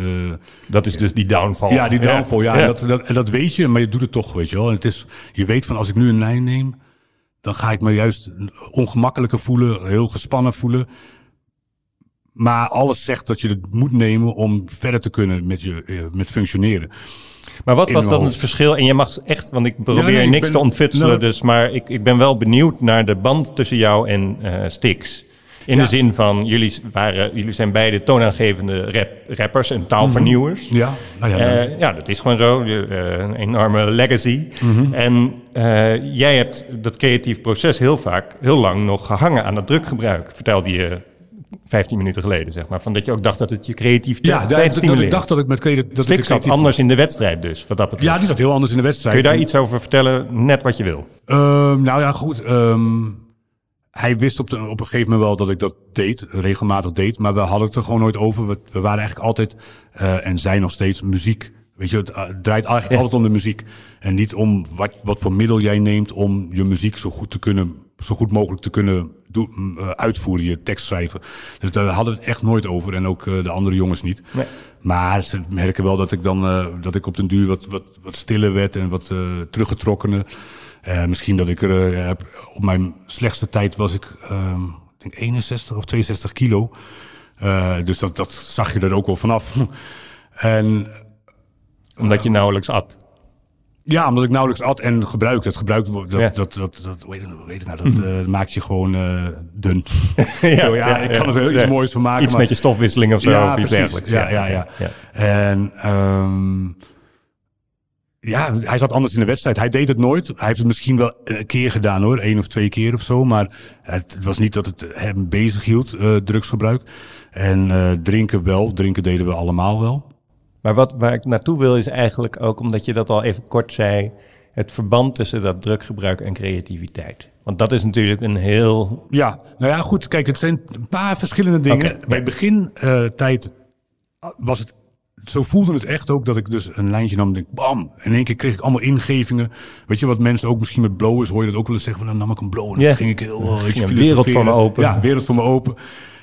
Dat is dus die downfall. ja, die downfall. Ja, En dat, dat, en dat weet je, maar je doet het toch, weet je wel. En het is, je weet van als ik nu een lijn neem, dan ga ik me juist ongemakkelijker voelen, heel gespannen voelen. Maar alles zegt dat je het moet nemen om verder te kunnen met, je, eh, met functioneren. Maar wat was dan het verschil? En je mag echt, want ik probeer nee, ik niks ben- te ontfutselen, nou- dus, maar ik, ik ben wel benieuwd naar de band tussen jou en eh Stix. In Ja. de zin van, jullie, waren, jullie zijn beide toonaangevende rap, rappers en taalvernieuwers. Ja, nou ja, Eh, ja, dat is gewoon zo. Een enorme legacy. Mhm. En jij hebt dat creatief proces heel vaak, heel lang nog gehangen aan dat drukgebruik. Vertelde je 15 minuten geleden, zeg maar. Van dat je ook dacht dat het je creativiteit ja dat, ik dacht dat ik met creatie... Dat ik zat creatief- anders in de wedstrijd dus, wat dat betreft. Ja, die zat heel anders in de wedstrijd. Kun je daar iets over vertellen? Net wat je wil. Ehm, nou ja, goed. ehm, hij wist op, de, op een gegeven moment wel dat ik dat deed, regelmatig deed. Maar we hadden het er gewoon nooit over. We, we waren eigenlijk altijd, eh, en zijn nog steeds, muziek. Weet je, het eh, draait eigenlijk altijd om de muziek. En niet om wat, wat voor middel jij neemt om je muziek zo goed, te kunnen, zo goed mogelijk te kunnen doen, eh, uitvoeren, je tekst schrijven. Dus daar hadden we het echt nooit over. En ook eh, de andere jongens niet. Nee. Maar ze merken wel dat ik dan eh, dat ik op den duur wat, wat, wat stiller werd en wat eh teruggetrokkener. Misschien dat ik er op mijn slechtste tijd was ik, ehm, ik denk 61 of 62 kilo. Dus dat, dat zag je er ook wel vanaf. [laughs] en Omdat je nauwelijks at. Ja, omdat ik nauwelijks at en gebruik. Het gebruik, dat, Ja. dat, dat, dat, hoe heet het, hoe heet het nou, dat eh, maakt je gewoon eh, dun. ja, [laughs] Zo, ja, ik kan er heel iets moois van maken. Iets maar- met je stofwisseling of zo. Ja, of iets precies. dergelijks. Ja, ja, ja. En ehm, ja, hij zat anders in de wedstrijd. Hij deed het nooit. Hij heeft het misschien wel een keer gedaan hoor, één of twee keer of zo. Maar het, was niet dat het hem bezig hield, eh, drugsgebruik. En drinken wel. Drinken deden we allemaal wel. Maar wat, waar ik naartoe wil is eigenlijk ook, omdat je dat al even kort zei, het verband tussen dat drukgebruik en creativiteit. Want dat is natuurlijk een heel... Ja, nou ja, goed. Kijk, het zijn een paar verschillende dingen. Bij ja. begintijd was het. Zo voelde het echt ook dat ik dus een lijntje nam en denk, bam. In één keer kreeg ik allemaal ingevingen. Weet je wat mensen ook misschien met blowers hoor je dat ook wel eens zeggen van, dan nam ik een blow. En Ja. ging ik heel, uh, Ging een wereld voor me open. Ja, wereld voor me open.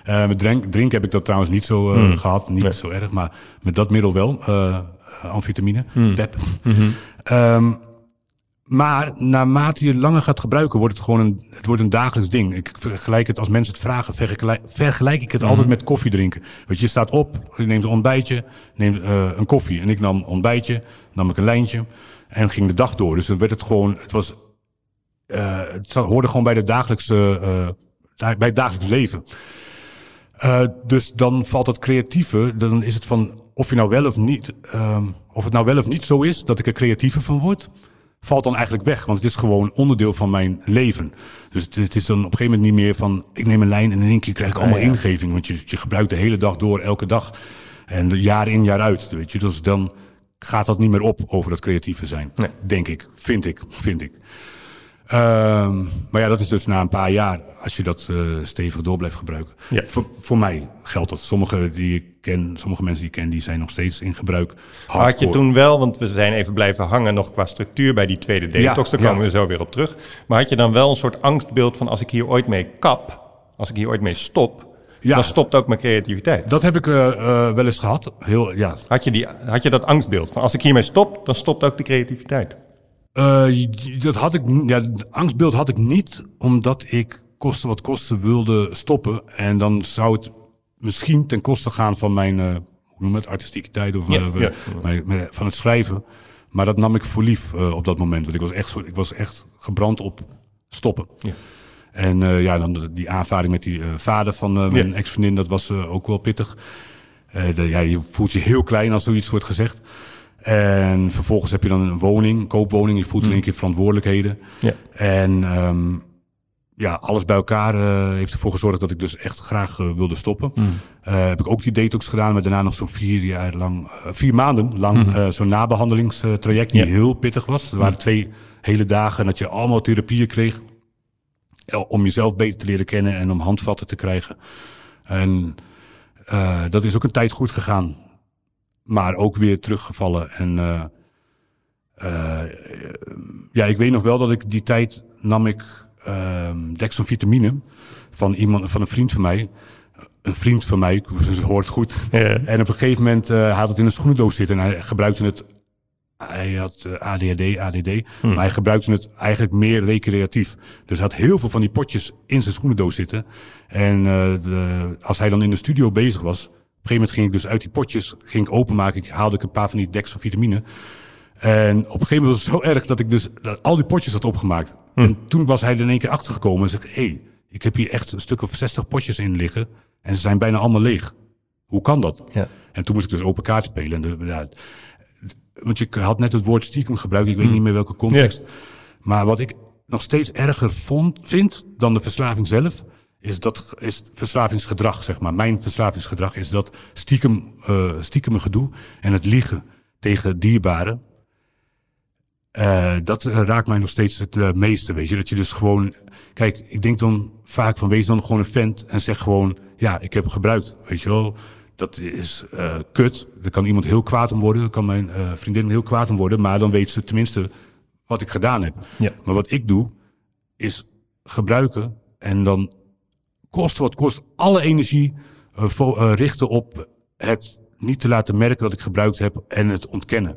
Eh, met drink, drinken heb ik dat trouwens niet zo eh, gehad. Niet Hmm. Nee. zo erg, maar met dat middel wel. eh amfetamine, Hmm. pep. Ehm, maar naarmate je langer gaat gebruiken, wordt het gewoon een, het wordt een dagelijks ding. Ik vergelijk het als mensen het vragen, vergelijk, vergelijk ik het altijd met koffie drinken. Weet je, staat op, je neemt een ontbijtje, neemt een koffie. En ik nam ontbijtje, nam ik een lijntje en ging de dag door. Dus dan werd het gewoon, het was, het hoorde gewoon bij de dagelijkse, da- bij het dagelijks leven. Eh, dus dan valt het creatieve, dan is het van of je nou wel of niet, ehm, of het nou wel of niet zo is dat ik er creatiever van word, valt dan eigenlijk weg. Want het is gewoon onderdeel van mijn leven. Dus het, het is dan op een gegeven moment niet meer van ik neem een lijn en in één keer krijg ik allemaal ja. ingeving. Want je, je gebruikt de hele dag door, elke dag. En jaar in, jaar uit. Weet je. Dus dan gaat dat niet meer op over dat creatieve zijn. Nee. Denk ik, vind ik, vind ik. Ehm, maar ja, dat is dus na een paar jaar, als je dat eh, stevig door blijft gebruiken. Ja. Voor, voor mij geldt dat. Sommige die ik ken, sommige mensen die ik ken, die zijn nog steeds in gebruik. Had je toen wel, want we zijn even blijven hangen nog qua structuur bij die tweede detox, Ja, daar komen ja. we zo weer op terug. Maar had je dan wel een soort angstbeeld van als ik hier ooit mee kap, als ik hier ooit mee stop, Ja. dan stopt ook mijn creativiteit. Dat heb ik eh, eh, wel eens gehad. Heel, ja, Had je, die, had je dat angstbeeld van als ik hiermee stop, dan stopt ook de creativiteit? Uh, dat had ik, ja, angstbeeld had ik niet, omdat ik kosten wat kosten wilde stoppen. En dan zou het misschien ten koste gaan van mijn, uh, hoe noem het, artistieke tijd of ja, ja. Mijn, van het schrijven. Maar dat nam ik voor lief uh, op dat moment. Want ik was echt, ik was echt gebrand op stoppen. Ja. En uh, ja, dan die aanvaring met die uh, vader van mijn ja. ex-vriendin, dat was ook wel pittig. De, ja, je voelt je heel klein als zoiets wordt gezegd. En vervolgens heb je dan een woning, een koopwoning. Je voelt in één keer verantwoordelijkheden. Ja. En um, ja, alles bij elkaar uh, heeft ervoor gezorgd dat ik dus echt graag uh, wilde stoppen. Mm. Uh, heb ik ook die detox gedaan, maar daarna nog zo'n vier jaar lang, vier maanden lang, mm. zo'n nabehandelingstraject die heel pittig was. Er waren twee hele dagen dat je allemaal therapieën kreeg om jezelf beter te leren kennen en om handvatten te krijgen. En dat is ook een tijd goed gegaan, maar ook weer teruggevallen. En ja, ik weet nog wel dat ik die tijd nam ik um, dextrovitamine van, iemand, van een vriend van mij. Een vriend van mij, het [laughs] hoort goed. En op een gegeven moment uh, had het in een schoenendoos zitten en hij gebruikte het. Hij had ADHD, ADD, hmm. maar hij gebruikte het eigenlijk meer recreatief. Dus hij had heel veel van die potjes in zijn schoenendoos zitten. En uh, de, als hij dan in de studio bezig was, een gegeven moment ging ik dus uit die potjes ging ik openmaken. Ik haalde ik een paar van die dextrovitamine. En op een gegeven moment was het zo erg dat ik dus dat al die potjes had opgemaakt. Hm. En toen was hij er in één keer achter gekomen en zegt: hé, hey, ik heb hier echt een stuk of 60 potjes in liggen. En ze zijn bijna allemaal leeg. Hoe kan dat? Ja. En toen moest ik dus open kaart spelen. En de, ja, want je had net het woord stiekem gebruikt. Ik weet hm. niet meer welke context. Maar wat ik nog steeds erger vond, vind dan de verslaving zelf, is dat is verslavingsgedrag, zeg maar. Mijn verslavingsgedrag is dat stiekem, uh, stiekem gedoe en het liegen tegen dierbaren. Uh, dat raakt mij nog steeds het uh, meeste, weet je. Dat je dus gewoon... Kijk, ik denk dan vaak van wees dan gewoon een vent en zeg gewoon... Ja, ik heb gebruikt, weet je wel. Dat is uh, kut. Daar kan iemand heel kwaad om worden. Daar kan mijn vriendin heel kwaad om worden. Maar dan weet ze tenminste wat ik gedaan heb. Ja. Maar wat ik doe, is gebruiken en dan kost wat kost alle energie richten op het niet te laten merken dat ik gebruikt heb en het ontkennen.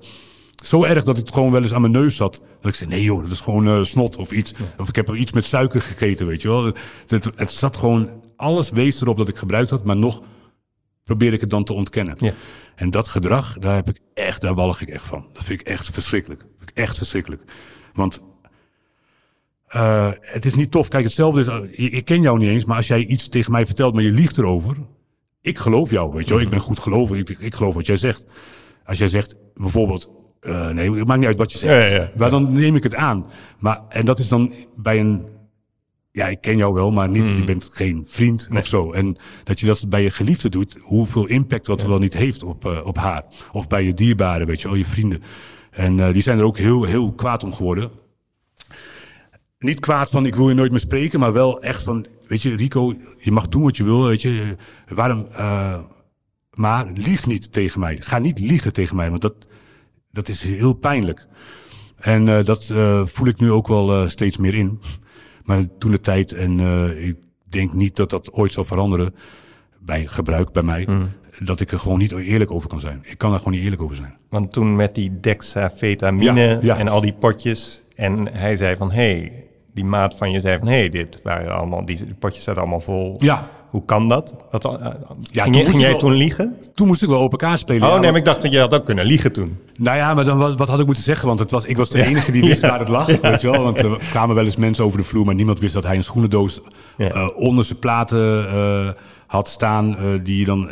Zo erg dat het gewoon wel eens aan mijn neus zat. Dat ik zei, nee joh, dat is gewoon uh, snot of iets. Of ik heb er iets met suiker gegeten, weet je wel. Het, het, zat gewoon, alles wees erop dat ik gebruikt had, maar nog probeer ik het dan te ontkennen. Ja. En dat gedrag, daar heb ik echt, daar walg ik echt van. Dat vind ik echt verschrikkelijk. Dat vind ik echt verschrikkelijk. Want uh, het is niet tof. Kijk, hetzelfde is, ik ken jou niet eens, maar als jij iets tegen mij vertelt, maar je liegt erover. Ik geloof jou, weet je wel. Ik ben goed gelovig, ik, ik geloof wat jij zegt. Als jij zegt, bijvoorbeeld, uh, nee, het maakt niet uit wat je zegt. Ja, ja, Maar dan neem ik het aan. Maar, en dat is dan bij een. Ja, ik ken jou wel, maar niet, mm. je bent geen vriend of zo. En dat je dat bij je geliefde doet, hoeveel impact dat wel niet heeft op, uh, op haar. Of bij je dierbaren, weet je, al je vrienden. En uh, die zijn er ook heel, heel kwaad om geworden. Niet kwaad van ik wil je nooit meer spreken, maar wel echt van, weet je, Rico, je mag doen wat je wil, weet je. Waarom, maar lieg niet tegen mij. Ga niet liegen tegen mij, want dat, dat is heel pijnlijk. En uh, dat uh, voel ik nu ook wel steeds meer in. Maar toen de tijd, en ik denk niet dat dat ooit zal veranderen bij gebruik bij mij, mm. dat ik er gewoon niet eerlijk over kan zijn. Ik kan er gewoon niet eerlijk over zijn. Want toen met die dexafetamine ja, en al die potjes, en hij zei van, hé, hey, die maat van je zei van, hé, hey, dit waren allemaal, die potjes zaten allemaal vol. Ja. Hoe kan dat? Wat, uh, ja, ging, ging jij toen liegen? Toen moest ik wel open kaart spelen. Oh nee, maar ik dacht dat je had ook kunnen liegen toen. Nou ja, maar dan, wat, wat had ik moeten zeggen? Want het was, ik was de enige die wist [laughs] waar het lag. Weet je wel? Want er kwamen wel eens mensen over de vloer, maar niemand wist dat hij een schoenendoos uh, onder zijn platen uh, had staan. die dan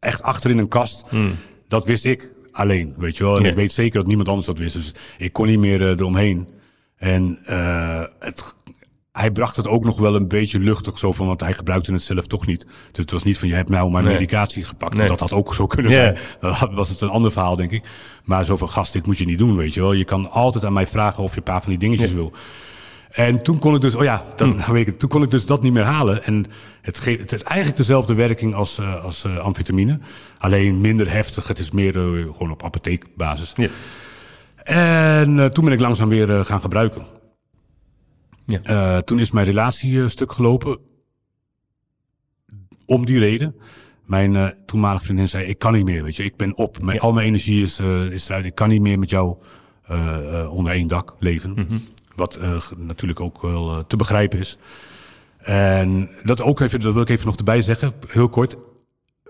echt achter in een kast. Hmm. Dat wist ik alleen, weet je wel. En ik weet zeker dat niemand anders dat wist. Dus ik kon niet meer eromheen. En het hij bracht het ook nog wel een beetje luchtig zo van, want hij gebruikte het zelf toch niet. Dus het was niet van, je hebt nou mijn medicatie gepakt. Dat had ook zo kunnen zijn. Dan was het een ander verhaal, denk ik. Maar zo van, gast, dit moet je niet doen, weet je wel. Je kan altijd aan mij vragen of je een paar van die dingetjes wil. En toen kon ik dus, oh ja, dat, hm. nou weet ik, toen kon ik dus dat niet meer halen. En het, geeft, het heeft eigenlijk dezelfde werking als, uh, als uh, amfetamine. Alleen minder heftig. Het is meer uh, gewoon op apotheekbasis. Ja. En toen ben ik langzaam weer gaan gebruiken. Ja. Uh, toen is mijn relatie uh, stuk gelopen. Om die reden. Mijn uh, toenmalige vriendin zei: Ik kan niet meer. Weet je, ik ben op. Mijn, ja. Al mijn energie is, is eruit. Ik kan niet meer met jou eh, eh, onder één dak leven. Wat eh, ge- natuurlijk ook wel eh, te begrijpen is. En dat, ook even, dat wil ik even nog erbij zeggen, heel kort.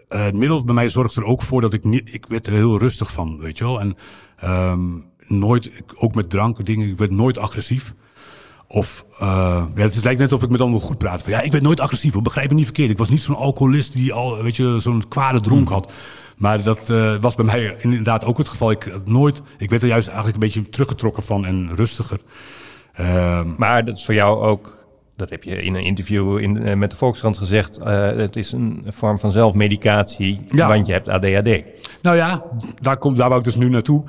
Eh, het middel bij mij zorgt er ook voor dat ik niet... Ik werd er heel rustig van, weet je wel. En ehm, nooit, ook met drank, dingen, ik werd nooit agressief. Of, eh, ja, het lijkt net of ik met anderen goed praat. Van, ja, ik werd nooit agressief, hoor. begrijp me niet verkeerd. Ik was niet zo'n alcoholist die al, weet je, zo'n kwade dronk had. Maar dat eh, was bij mij inderdaad ook het geval. Ik, had nooit, ik werd er juist eigenlijk een beetje teruggetrokken van en rustiger. Ehm, Maar dat is voor jou ook, dat heb je in een interview in, eh, met de Volkskrant gezegd, het is een vorm van zelfmedicatie, Ja. want je hebt ADHD. nou ja, daar, komt, daar wou ik dus nu naartoe.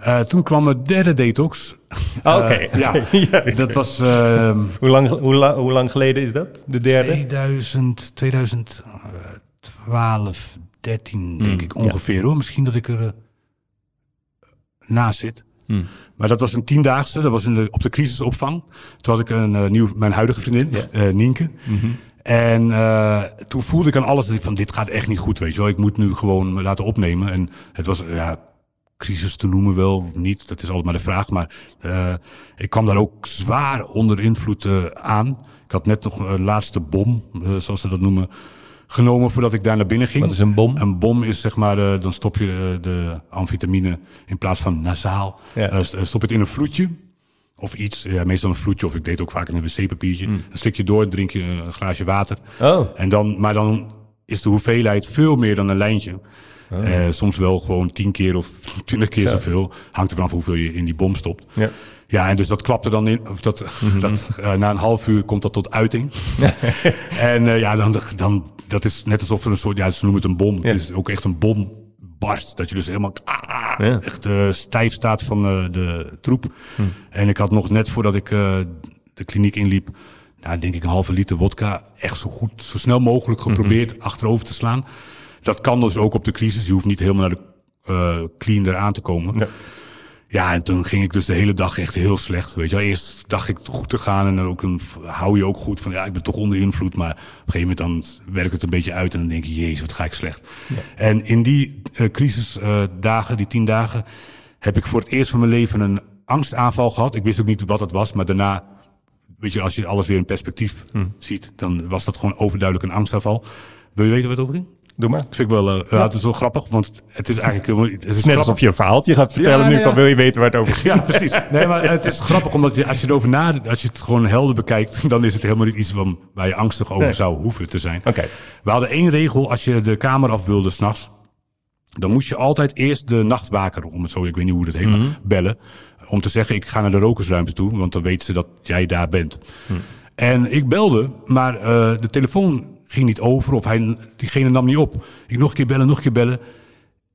Eh, toen kwam mijn derde detox. Oh, [laughs] Oké, Eh, ja, [laughs] dat was ehm, Hoe, lang, hoe, la- hoe lang geleden is dat, de derde? 2000, 2012, 13 denk ik Hmm, ja. ongeveer hoor. Misschien dat ik er eh, naast zit. Hmm. Maar dat was een tiendaagse, dat was in de, op de crisisopvang. Toen had ik een nieuw, mijn huidige vriendin, Ja. Nienke. Mhm. En toen voelde ik aan alles dat ik van dit gaat echt niet goed, weet je wel. Ik moet nu gewoon me laten opnemen. En het was, ja, crisis te noemen wel of niet, dat is altijd maar de vraag. Maar eh, ik kwam daar ook zwaar onder invloed eh, aan. Ik had net nog een laatste bom, eh, zoals ze dat noemen, genomen voordat ik daar naar binnen ging. Wat is een bom? Een bom is zeg maar, eh, dan stop je eh, de amfetamine in plaats van nasaal, Ja. eh, st- stop het in een vloedje. Of iets, ja, meestal een vloedje, of ik deed ook vaak in een wc-papiertje. Dan slik je door, drink je een glaasje water. Oh, En dan, maar dan is de hoeveelheid veel meer dan een lijntje. Eh, soms wel gewoon tien keer of twintig keer Zo. zoveel. Hangt er vanaf hoeveel je in die bom stopt. ja. Ja, en dus dat klapte dan in. Of dat, dat, eh, na een half uur komt dat tot uiting. [laughs] en eh, ja, dan, dan, dat is net alsof er een soort, ja, ze noemen het een bom. Ja. Het is ook echt een bom barst. Dat je dus helemaal ah, Ja. echt stijf staat van de troep. En ik had nog net voordat ik de kliniek inliep, nou, denk ik een halve liter wodka, echt zo goed, zo snel mogelijk geprobeerd achterover te slaan. Dat kan dus ook op de crisis. Je hoeft niet helemaal naar de eh clean eraan te komen. Ja. Ja, en toen ging ik dus de hele dag echt heel slecht. Weet je wel, eerst dacht ik goed te gaan en dan ook een, hou je ook goed van ja, ik ben toch onder invloed. Maar op een gegeven moment dan werkt het een beetje uit en dan denk je, jezus, wat ga ik slecht. En in die eh, crisisdagen, die tien dagen, heb ik voor het eerst van mijn leven een angstaanval gehad. Ik wist ook niet wat het was, maar daarna, weet je, als je alles weer in perspectief ziet, dan was dat gewoon overduidelijk een angstaanval. Wil je weten wat het over ging? Doe maar. Dat vind ik wel, eh, ja, het is wel grappig, want het is eigenlijk. Het is Net alsof je een verhaaltje gaat vertellen Ja, nu van wil je weten waar het over gaat. Ja, precies. Nee, maar het is grappig omdat je, als je erover nadenkt, als je het gewoon helder bekijkt, [laughs] dan is het helemaal niet iets van, waar je angstig over Nee. zou hoeven te zijn. Oké. We hadden één regel, als je de kamer af wilde s'nachts, dan moest je altijd eerst de nachtwaker, om het zo, ik weet niet hoe dat heet, maar bellen. Om te zeggen, ik ga naar de rokersruimte toe, want dan weten ze dat jij daar bent. En ik belde, maar eh, de telefoon ging niet over of hij, diegene nam niet op. Ik nog een keer bellen, nog een keer bellen.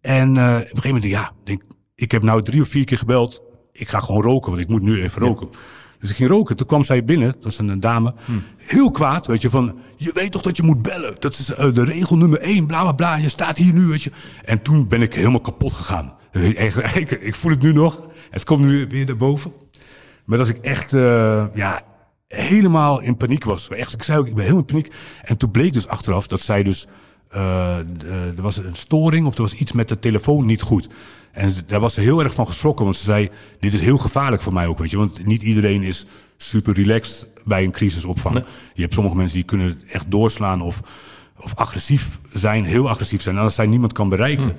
En eh, op een gegeven moment, ja, denk, ik heb nou drie of vier keer gebeld. Ik ga gewoon roken, want ik moet nu even roken. Dus ik ging roken. Toen kwam zij binnen, dat was een, een dame. Heel kwaad, weet je, van... Je weet toch dat je moet bellen? Dat is eh, de regel nummer één, bla, bla, bla. Je staat hier nu, weet je. En toen ben ik helemaal kapot gegaan. Echt, [laughs] ik, ik voel het nu nog. Het komt nu weer naar boven. Maar dat ik echt, eh, ja, helemaal in paniek was. Echt, ik zei ook, ik ben helemaal in paniek. En toen bleek dus achteraf dat zij dus, eh, eh, er was een storing of er was iets met de telefoon niet goed. En daar was ze heel erg van geschrokken, want ze zei, dit is heel gevaarlijk voor mij ook, weet je. Want niet iedereen is super relaxed bij een crisisopvang. Je hebt sommige mensen die kunnen het echt doorslaan of, of agressief zijn, heel agressief zijn. En als zij niemand kan bereiken,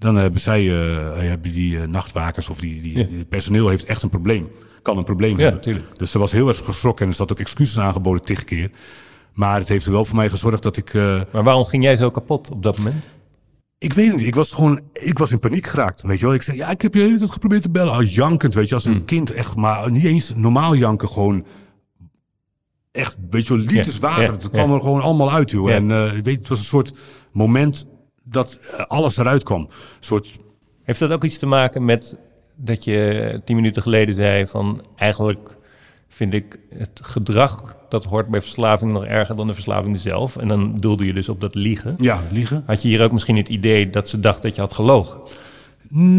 dan hebben zij, eh, hebben die eh, nachtwakers of die, die, die personeel heeft echt een probleem. Kan een probleem hebben. Dus ze was heel erg geschrokken en er zat ook excuses aangeboden tig keer. Maar het heeft er wel voor mij gezorgd dat ik... eh, Maar waarom ging jij zo kapot op dat moment? ik weet het niet. Ik was gewoon, ik was in paniek geraakt. Weet je wel? Ik zei, ja, ik heb je de hele tijd geprobeerd te bellen. Als jankend, weet je, als een kind echt, maar niet eens normaal janken, gewoon echt, weet je wel, liters Ja, water. ja, Het kwam ja. er gewoon allemaal uit, joh. En ik weet, het was een soort moment dat eh, alles eruit kwam. Een soort, Heeft dat ook iets te maken met dat je tien minuten geleden zei van eigenlijk vind ik het gedrag dat hoort bij verslaving nog erger dan de verslaving zelf. En dan doelde je dus op dat liegen. ja, liegen. Had je hier ook misschien het idee dat ze dacht dat je had gelogen?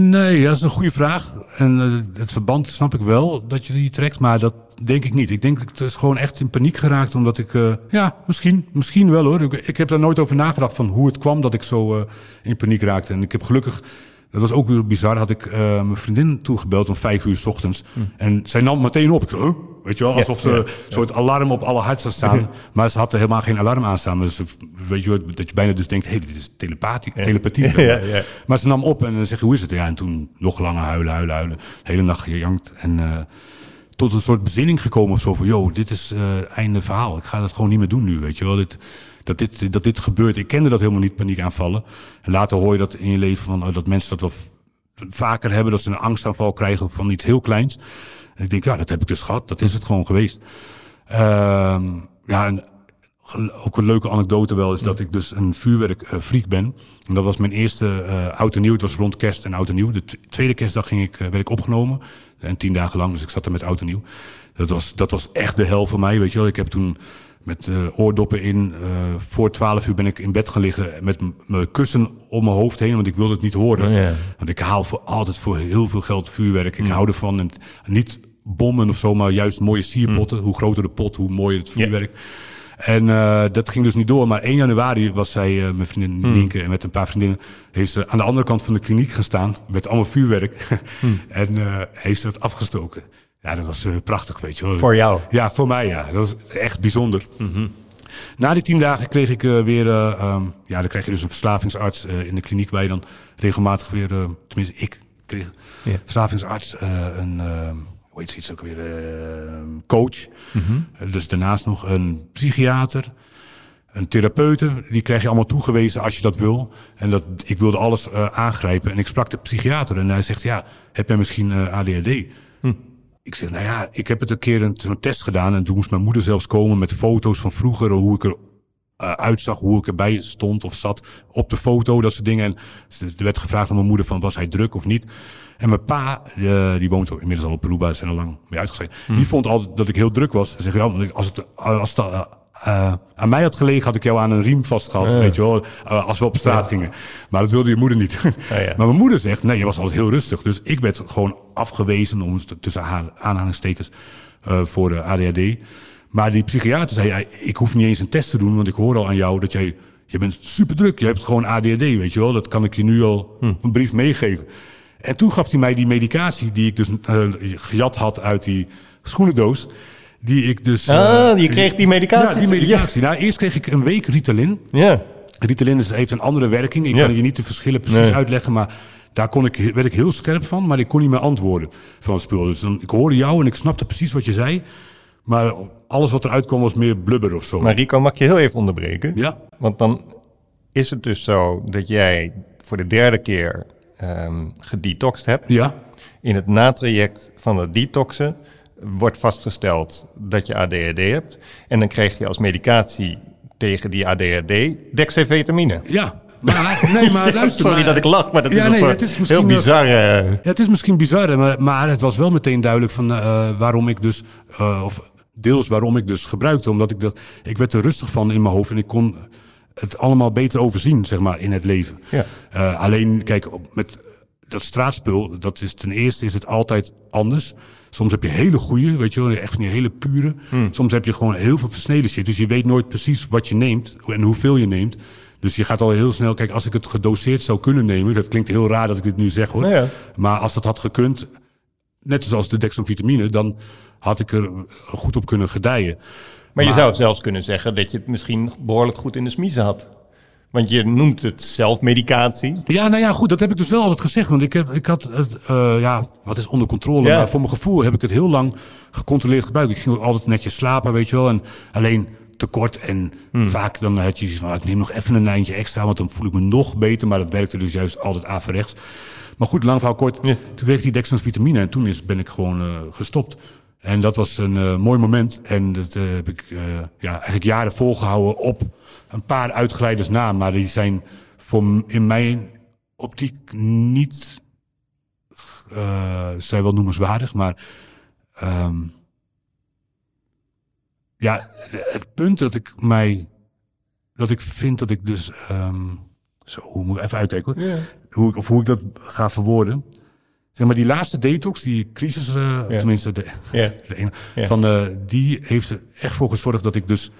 Nee, dat is een goede vraag. En eh, het verband snap ik wel dat je die trekt, maar dat denk ik niet. Ik denk dat het is gewoon echt in paniek geraakt, omdat ik, eh, ja, misschien, misschien wel hoor. Ik, ik heb daar nooit over nagedacht van hoe het kwam dat ik zo eh, in paniek raakte. En ik heb gelukkig Dat was ook weer bizar. Had ik uh, mijn vriendin toegebeld om vijf uur s ochtends. En zij nam meteen op. Ik zei, huh? Weet je wel, alsof ze een soort alarm op alle harten staan. [laughs] Maar ze had er helemaal geen alarm aan staan. Dus weet je wel, dat je bijna dus denkt, hé, hey, dit is telepathie. [laughs] telepathie. Maar ze nam op en je, hoe is het? Ja, en toen nog langer huilen, huilen, huilen. De hele nacht gejankt. En tot een soort bezinning gekomen of zo van, joh, dit is uh, einde verhaal. Ik ga dat gewoon niet meer doen nu, weet je wel. Dit, dat dit, dat dit gebeurt. Ik kende dat helemaal niet, paniekaanvallen. En later hoor je dat in je leven van oh, dat mensen dat wel vaker hebben, dat ze een angstaanval krijgen van iets heel kleins. En ik denk, ja, dat heb ik dus gehad. Dat is het gewoon geweest. Uh, ja, en ook een leuke anekdote wel is dat ik dus een vuurwerkfreak ben. En dat was mijn eerste uh, oud en nieuw. Het was rond kerst en oud en nieuw. De tweede kerstdag ging ik, uh, werd ik opgenomen. En tien dagen lang, dus ik zat er met oud en nieuw. Dat was, dat was echt de hel voor mij, weet je wel. Ik heb toen met uh, oordoppen in. Voor twaalf uur ben ik in bed gaan liggen met mijn kussen om mijn hoofd heen, want ik wilde het niet horen. Oh, yeah. Want ik haal voor altijd voor heel veel geld vuurwerk. Ik mm. hou ervan. En niet bommen of zo, maar juist mooie sierpotten. Mm. Hoe groter de pot, hoe mooier het vuurwerk. Yeah. En uh, dat ging dus niet door. Maar 1 januari was zij, uh, mijn vriendin mm. Nienke, en met een paar vriendinnen, heeft ze aan de andere kant van de kliniek gestaan met allemaal vuurwerk. mm. [laughs] en uh, heeft ze het afgestoken. Ja, dat was prachtig, weet je wel. Voor jou? Ja, voor mij, ja. Dat was echt bijzonder. Mm -hmm. Na die tien dagen kreeg ik uh, weer... Uh, um, ja, dan krijg je dus een verslavingsarts in de kliniek... waar je dan regelmatig weer... tenminste, ik kreeg yeah. verslavingsarts een... hoe heet iets ook weer? coach. Mm -hmm. dus daarnaast nog een psychiater... Een therapeute, die krijg je allemaal toegewezen als je dat wil. En dat, ik wilde alles aangrijpen. En ik sprak de psychiater en hij zegt... ja, heb jij misschien ADHD? Hm. Ik zeg, nou ja, ik heb het een keer een, zo'n test gedaan. En toen moest mijn moeder zelfs komen met foto's van vroeger. Hoe ik er uh, uitzag, hoe ik erbij stond of zat op de foto, dat soort dingen. En er werd gevraagd aan mijn moeder van, was hij druk of niet? En mijn pa, uh, die woont inmiddels al op Peruba, zijn al lang mee uitgeschreven. Hmm. Die vond altijd dat ik heel druk was. Hij zegt, ja, als het, als het uh, aan mij had gelegen, had ik jou aan een riem vastgehad. Ja. Weet je wel, uh, als we op straat ja. gingen. Maar dat wilde je moeder niet. [laughs] Ja, maar mijn moeder zegt, nee, je was altijd heel rustig. Dus ik werd gewoon afgewezen, om tussen aanhalingstekens, uh, voor de ADHD. Maar die psychiater zei, ik hoef niet eens een test te doen, want ik hoor al aan jou dat jij, je bent super druk. Je hebt gewoon ADHD, weet je wel. Dat kan ik je nu al hm. een brief meegeven. En toen gaf hij mij die medicatie die ik dus gejat had uit die schoenendoos. Die ik dus... Ah, je kreeg die medicatie? Ja, die medicatie. Ja. Nou, eerst kreeg ik een week Ritalin. Ja. Ritalin is, heeft een andere werking. Ik ja. kan je niet de verschillen precies nee. uitleggen, maar daar kon ik, werd ik heel scherp van, maar ik kon niet meer antwoorden van het spul. Dus dan, ik hoorde jou en ik snapte precies wat je zei. Maar alles wat eruit kwam was meer blubber of zo. Maar Rico, mag ik je heel even onderbreken? Ja. Want dan is het dus zo dat jij voor de derde keer um, gedetoxed hebt. Ja. In het natraject van het detoxen wordt vastgesteld dat je ADHD hebt. En dan krijg je als medicatie tegen die ADHD dexavetamine. Ja, maar, nee, maar [laughs] luister. Sorry maar, dat ik lach, maar dat ja, is, nee, het is heel bizar. Ja, het is misschien bizar, maar, maar het was wel meteen duidelijk van uh, waarom ik dus, uh, of deels waarom ik dus gebruikte, omdat ik dat, ik werd er rustig van in mijn hoofd en ik kon het allemaal beter overzien, zeg maar, in het leven. Ja. alleen, kijk, met dat straatspul, dat is ten eerste is het altijd anders. Soms heb je hele goede, weet je wel, echt van die hele pure. Hmm. Soms heb je gewoon heel veel versneden shit. Dus je weet nooit precies wat je neemt en hoeveel je neemt. Dus je gaat al heel snel, kijk, als ik het gedoseerd zou kunnen nemen, dat klinkt heel raar dat ik dit nu zeg hoor. Ja. Maar als dat had gekund, net zoals de dextrovitamine, dan had ik er goed op kunnen gedijen. Maar, maar je zou zelfs kunnen zeggen dat je het misschien behoorlijk goed in de smiezen had. Want je noemt het zelfmedicatie. Ja, nou ja, goed, dat heb ik dus wel altijd gezegd. Want ik, heb, ik had het, uh, ja, wat is onder controle? Ja. Maar voor mijn gevoel heb ik het heel lang gecontroleerd gebruikt. Ik ging ook altijd netjes slapen, weet je wel. En alleen tekort en hmm. vaak dan had je van, ik neem nog even een eindje extra, want dan voel ik me nog beter. Maar dat werkte dus juist altijd averechts. Maar goed, lang verhaal kort. Ja. Toen kreeg ik die dextrovitamine en toen is, ben ik gewoon uh, gestopt. En dat was een uh, mooi moment. En dat uh, heb ik uh, ja, eigenlijk jaren volgehouden op een paar uitglijders na. Maar die zijn voor in mijn optiek niet... zijn wel noemenswaardig, maar... Um, ja, het punt dat ik mij... Dat ik vind dat ik dus... Um, zo, hoe moet ik even uitkijken hoor. Yeah. Hoe ik, of hoe ik dat ga verwoorden. Zeg maar, die laatste detox, die crisis, uh, ja. tenminste de, ja. [laughs] de ene, ja. van, uh, die heeft er echt voor gezorgd dat ik dus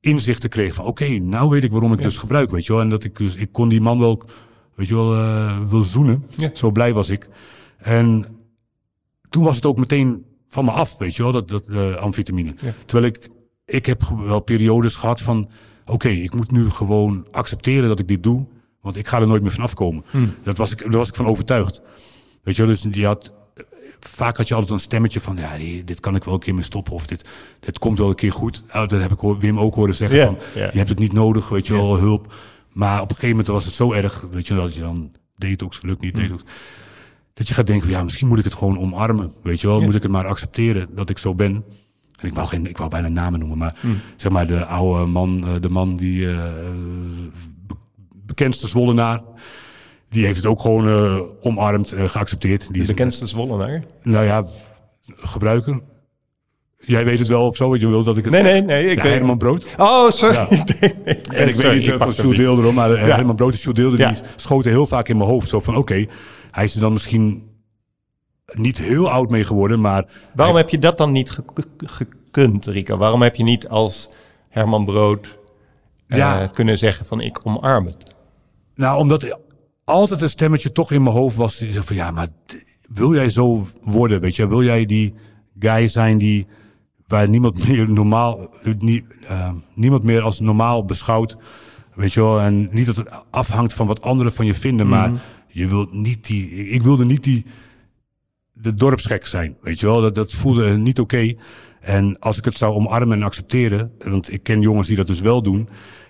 inzichten kreeg van, oké, okay, nou weet ik waarom ik dus gebruik, weet je wel. En dat ik dus, ik kon die man wel weet je wel, eh, wil zoenen. Zo blij was ik. En toen was het ook meteen van me af, weet je wel, dat, dat eh, amfetamine. Terwijl ik, ik heb wel periodes gehad van, oké, ik moet nu gewoon accepteren dat ik dit doe, want ik ga er nooit meer van afkomen. Hmm. Dat was ik, daar was ik van overtuigd. Weet je wel, dus die had, vaak had je altijd een stemmetje van, ja, dit kan ik wel een keer mee stoppen, of dit, dit komt wel een keer goed. Dat heb ik Wim ook horen zeggen van, je hebt het niet nodig, weet je wel, hulp. Maar op een gegeven moment was het zo erg, weet je wel, dat je dan detox, lukt Hmm. niet, detox. Dat je gaat denken, ja, misschien moet ik het gewoon omarmen. Weet je wel, moet ik het maar accepteren dat ik zo ben. En ik wou, geen, ik wou bijna namen noemen, maar Hmm. zeg maar de oude man, eh, de man die be- bekendste Zwollenaar, die heeft het ook gewoon eh, omarmd en geaccepteerd. Die De bekendste Zwollenaar? nou ja, gebruiker. Jij weet het wel of zo, want je wilt dat ik het Nee, nee, nee. Ik Ja, weet... Herman Brood. Oh, sorry. Ja. [laughs] Nee, nee. En ik Sorry, weet niet pak of van hem Sjoerd niet. Deelder, hoor, maar eh, Ja. Herman Brood en Sjoerd Deelder, Ja. die schoten heel vaak in mijn hoofd. Zo van, oké, hij is er dan misschien niet heel oud mee geworden, maar... Waarom heb je dat dan niet ge- gekund, Rico? Waarom heb je niet als Herman Brood eh, Ja. kunnen zeggen van ik omarm het? Nou, omdat altijd een stemmetje toch in mijn hoofd was die zei van, ja, maar wil jij zo worden, weet je? Wil jij die guy zijn die, waar niemand [laughs] meer normaal, eh, nie- niemand meer als normaal beschouwt, weet je wel? En niet dat het afhangt van wat anderen van je vinden, maar je wilt niet die, ik wilde niet die, de dorpsgek zijn, weet je wel? Dat, dat voelde niet oké. En als ik het zou omarmen en accepteren, want ik ken jongens die dat dus wel doen,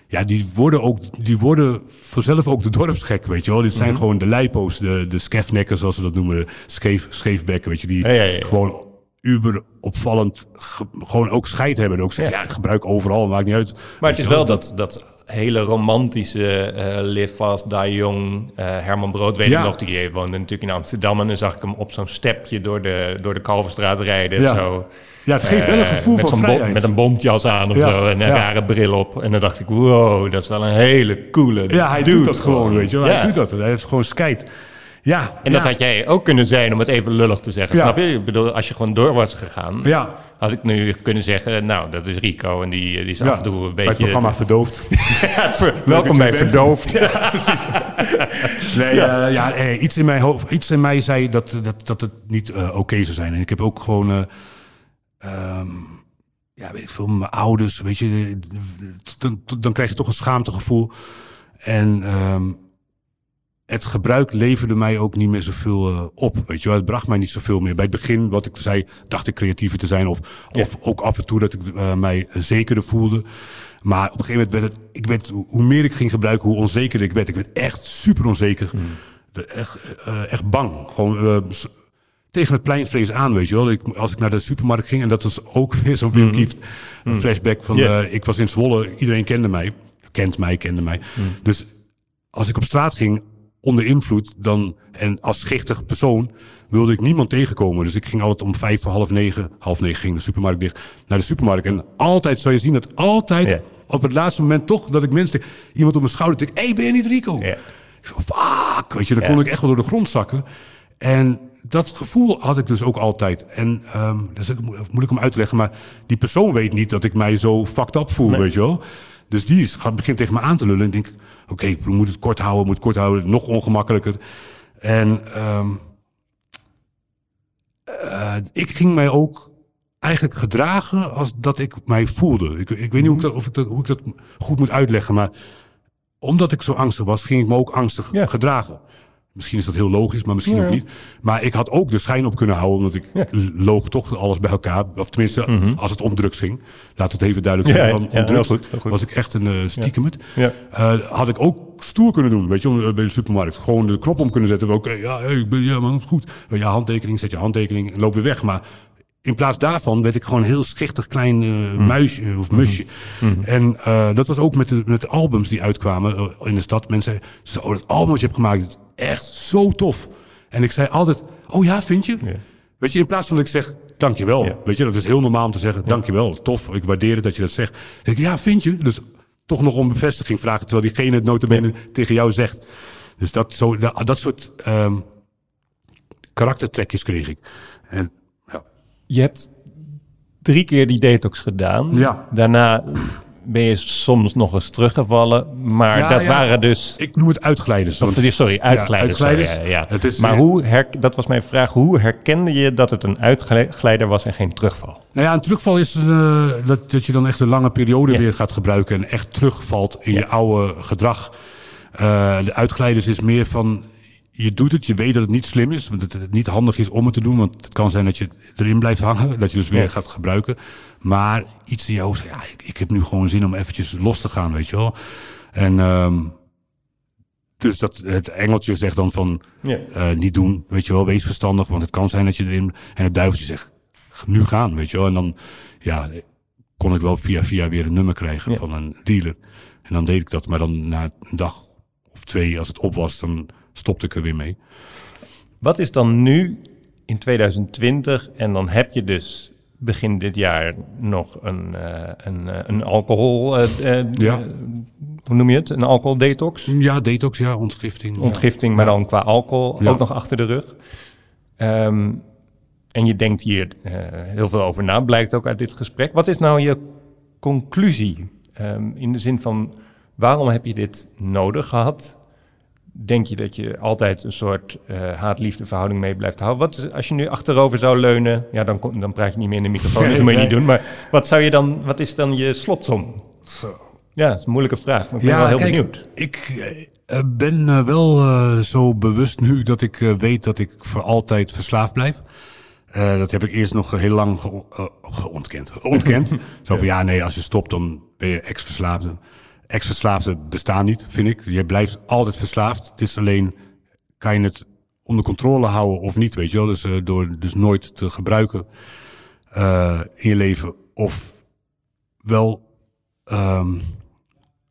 ja, die worden ook, die worden vanzelf ook de dorpsgek, weet je wel? Dit zijn Mhm. gewoon de lijpo's, de, de skefnekken, zoals ze dat noemen, scheef, scheefbekken, weet je, die Ja, ja, ja. gewoon uber opvallend, ge- gewoon ook scheid hebben. En ook zeggen, ja. ik gebruik overal, maakt niet uit. Maar het is wel dat, dat hele romantische eh Live Fast, Die Young. eh, Herman Brood, weet Ja. ik nog, die woonde natuurlijk in Amsterdam. En dan zag ik hem op zo'n stepje door de, door de Kalverstraat rijden. Ja. Zo. Ja, het geeft wel een Eh, gevoel van vrijheid. met een bontjas aan of Ja, zo en een rare bril op. En dan dacht ik, wow, dat is wel een hele coole ja, hij doet dat gewoon, weet je wel. Hij doet dat. Hij heeft gewoon scheid. Ja. En dat had jij ook kunnen zijn, om het even lullig te zeggen. Snap je? Ik bedoel, als je gewoon door was gegaan, Ja. Had ik nu kunnen zeggen, nou, dat is Rico en die, die is Ja, af en toe een beetje... [laughs] het programma Verdoofd. Ja, ver- welkom bij dat je bent. Verdoofd. [laughs] Nee, ja, ja eh, iets, in mijn hoofd, iets in mij zei dat, dat, dat het niet eh, oké zou zijn. En ik heb ook gewoon, eh, ehm, ja, weet ik veel, mijn ouders, weet je, eh, dan, dan krijg je toch een schaamtegevoel. En ehm, het gebruik leverde mij ook niet meer zoveel eh, op. Weet je wel, het bracht mij niet zoveel meer. Bij het begin, wat ik zei, dacht ik creatiever te zijn. Of, of ook af en toe dat ik eh, mij zekerder voelde. Maar op een gegeven moment werd het, ik werd, hoe meer ik ging gebruiken, hoe onzekerder ik werd. Ik werd echt super onzeker. De- Echt, eh, echt bang. Gewoon tegen het pleinvrees aan, weet je wel. Ik, als ik naar de supermarkt ging, en dat was ook [laughs] weer zo'n Wim Kieft een flashback van... Ik was in Zwolle, iedereen kende mij. Kent mij, kende mij. Dus als ik op straat ging onder invloed dan, en als schichtig persoon wilde ik niemand tegenkomen. Dus ik ging altijd om vijf voor half negen, half negen ging de supermarkt dicht, naar de supermarkt. En altijd zou je zien dat altijd Ja. op het laatste moment toch dat ik mensen, iemand op mijn schouder tik, hé, hey, ben je niet Rico? Ja. Ik zo, fuck, weet je, dan Ja. kon ik echt wel door de grond zakken. En dat gevoel had ik dus ook altijd. En ehm dat is moeilijk om uit te leggen, maar die persoon weet niet dat ik mij zo fucked up voel, weet je wel. Dus die is, gaat, begint tegen me aan te lullen en ik denk, oké, ik moet het kort houden, moet het kort houden, nog ongemakkelijker. En ehm, eh, ik ging mij ook eigenlijk gedragen als dat ik mij voelde. Ik, ik weet niet hoe ik, dat, of ik dat, hoe ik dat goed moet uitleggen, maar omdat ik zo angstig was, ging ik me ook angstig Ja. gedragen. Misschien is dat heel logisch, maar misschien Ja. ook niet. Maar ik had ook de schijn op kunnen houden, omdat ik loog toch alles bij elkaar. Of tenminste, als het om drugs ging. Laat het even duidelijk zijn. Mhm. Ja, om drugs goed, was ik echt een uh, stiekemet. Ja. Eh, had ik ook stoer kunnen doen, weet je, om, eh, bij de supermarkt. Gewoon de knop om kunnen zetten. Oké, ja, hey, ik ben, ja, man, goed. Ja, handtekening, zet je handtekening en loop weer weg. Maar in plaats daarvan werd ik gewoon een heel schichtig klein eh, Mhm. muisje of musje. En eh, dat was ook met de, met de albums die uitkwamen in de stad. Mensen zeiden, zo, dat album wat je hebt gemaakt echt zo tof. En ik zei altijd, oh ja, vind je? Ja. Weet je, in plaats van dat ik zeg, dankjewel. Ja. Weet je, dat is heel normaal om te zeggen, dankjewel, tof, ik waardeer het dat je dat zegt. Zeg ik, ja, vind je? Dus toch nog om bevestiging vragen, terwijl diegene het notabene tegen jou zegt. Dus dat, zo, dat, dat soort ehm karaktertrekjes kreeg ik. En ja, Je hebt drie keer die detox gedaan. Ja. Daarna ben je soms nog eens teruggevallen. Maar Ja, dat ja. waren dus... Ik noem het uitglijders. Of, sorry, uitglijders. Ja, uitglijders. sorry, ja, ja. Het is- maar hoe her, dat was mijn vraag. Hoe herkende je dat het een uitglijder was en geen terugval? Nou ja, een terugval is eh, dat, dat je dan echt een lange periode weer gaat gebruiken en echt terugvalt in je oude gedrag. Eh, de uitglijders is meer van, je doet het, je weet dat het niet slim is, dat het niet handig is om het te doen, want het kan zijn dat je erin blijft hangen, dat je dus weer Ja. gaat gebruiken. Maar iets in je hoofd, ja, ik, ik heb nu gewoon zin om eventjes los te gaan, weet je wel. En ehm, dus dat, het engeltje zegt dan van, Ja. eh, niet doen, weet je wel, wees verstandig, want het kan zijn dat je erin... En het duiveltje zegt, nu gaan, weet je wel. En dan, ja, kon ik wel via via weer een nummer krijgen Ja. van een dealer. En dan deed ik dat, maar dan na een dag of twee, als het op was, dan stopte ik er weer mee. Wat is dan nu in 2020 en dan heb je dus begin dit jaar nog een, eh, een, eh, een alcohol... eh, Ja. hoe noem je het? Een alcoholdetox? Ja, detox, ja, ontgifting. Ontgifting, maar dan qua alcohol Ja. ook nog achter de rug. Ehm, en je denkt hier heel veel over na, blijkt ook uit dit gesprek. Wat is nou je conclusie? Ehm, in de zin van, waarom heb je dit nodig gehad? Denk je dat je altijd een soort eh haat-liefde verhouding mee blijft houden? Wat is, als je nu achterover zou leunen, ja, dan, dan praat je niet meer in de microfoon, dus [laughs] dat moet je niet doen. Maar wat, zou je dan, wat is dan je slotsom? Ja, dat is een moeilijke vraag, maar ik ben wel heel kijk, benieuwd. Ik eh, ben eh, wel zo bewust nu dat ik weet dat ik voor altijd verslaafd blijf. Dat heb ik eerst nog heel lang ge- geontkend. [laughs] Ontkend. [laughs] Zo van ja, nee, als je stopt, dan ben je ex-verslaafde. Ex-verslaafden bestaan niet, vind ik. Je blijft altijd verslaafd. Het is alleen, kan je het onder controle houden of niet, weet je wel. Dus eh, door dus nooit te gebruiken eh, in je leven. Of wel ehm,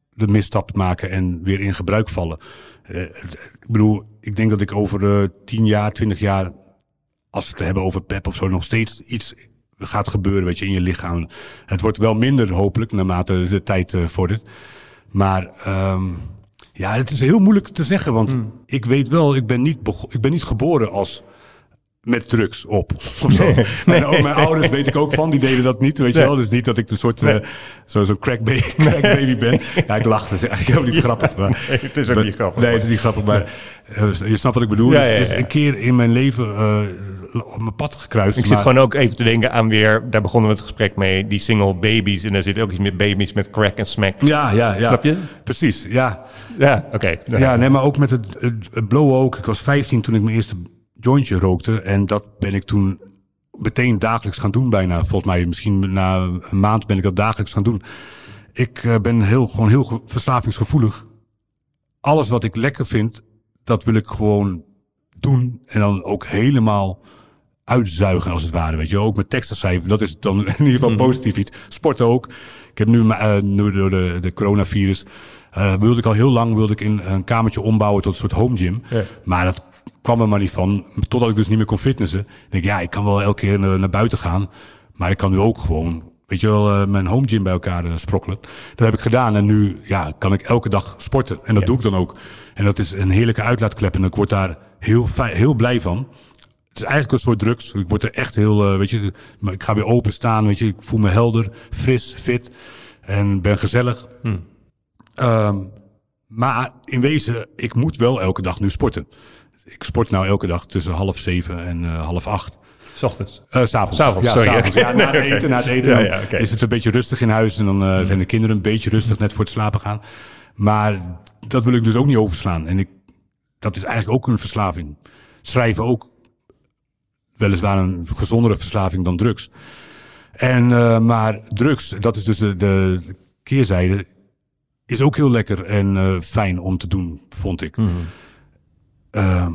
de misstap maken en weer in gebruik vallen. Eh, ik bedoel, ik denk dat ik over eh 10 jaar, 20 jaar, als we het hebben over PEP of zo, nog steeds iets gaat gebeuren, weet je, in je lichaam. Het wordt wel minder, hopelijk, naarmate de tijd vordert. Maar ehm, ja, het is heel moeilijk te zeggen, want ik weet wel, ik ben niet, ik ben niet geboren als met drugs op. Of zo. [laughs] Mijn, mijn ouders weet ik ook van, die deden dat niet, weet je wel. Dus niet dat ik een soort eh, zo- zo'n crack, baby, crack baby ben. Ja, ik lach, dat is eigenlijk niet [laughs] grappig. Maar, Nee, het is ook maar- niet grappig. Nee, het is niet grappig, maar eh, je snapt wat ik bedoel. Ja, Dus ja, is een keer in mijn leven eh, op mijn pad gekruist. Ik maar- zit gewoon ook even te denken aan weer, daar begonnen we het gesprek mee, die single babies. En daar zit ook iets met baby's met crack en smack. Ja, ja, ja. Snap je? Precies, ja. Ja, oké. Ja, nee, maar ook met het, het, blowen ook. Ik was 15 toen ik mijn eerste jointje rookte. En dat ben ik toen meteen dagelijks gaan doen bijna. Volgens mij misschien na een maand ben ik dat dagelijks gaan doen. Ik eh, ben heel, gewoon heel ge- verslavingsgevoelig. Alles wat ik lekker vind, dat wil ik gewoon doen. En dan ook helemaal uitzuigen als het ware. Weet je, ook met teksten schrijven. Dat is dan [laughs] in ieder geval positief iets. Sporten ook. Ik heb nu, eh, nu door de, de coronavirus. eh, wilde ik al heel lang wilde ik in een kamertje ombouwen tot een soort home gym. Ja. Maar dat kwam er maar niet van. Totdat ik dus niet meer kon fitnessen. Ik denk, ja, ik kan wel elke keer naar, naar buiten gaan. Maar ik kan nu ook gewoon, weet je wel, eh, mijn home gym bij elkaar eh, sprokkelen. Dat heb ik gedaan. En nu ja, kan ik elke dag sporten. En dat Ja. doe ik dan ook. En dat is een heerlijke uitlaatklep. En ik word daar heel, heel blij van. Het is eigenlijk een soort drugs. Ik word er echt heel, eh, weet je, ik ga weer open staan, weet je. Ik voel me helder, fris, fit en ben gezellig. Ehm, maar in wezen, ik moet wel elke dag nu sporten. Ik sport nou elke dag tussen half zeven en eh, half acht. S ochtends. S'avonds. S'avonds, ja, sorry. s'avonds. Ja, [laughs] na het eten, na het eten Ja, is het een beetje rustig in huis. En dan eh, zijn de kinderen een beetje rustig net voor het slapen gaan. Maar dat wil ik dus ook niet overslaan. En ik, dat is eigenlijk ook een verslaving. Schrijven ook weliswaar een gezondere verslaving dan drugs. En, eh, maar drugs, dat is dus de, de keerzijde, is ook heel lekker en eh, fijn om te doen, vond ik. Ehm,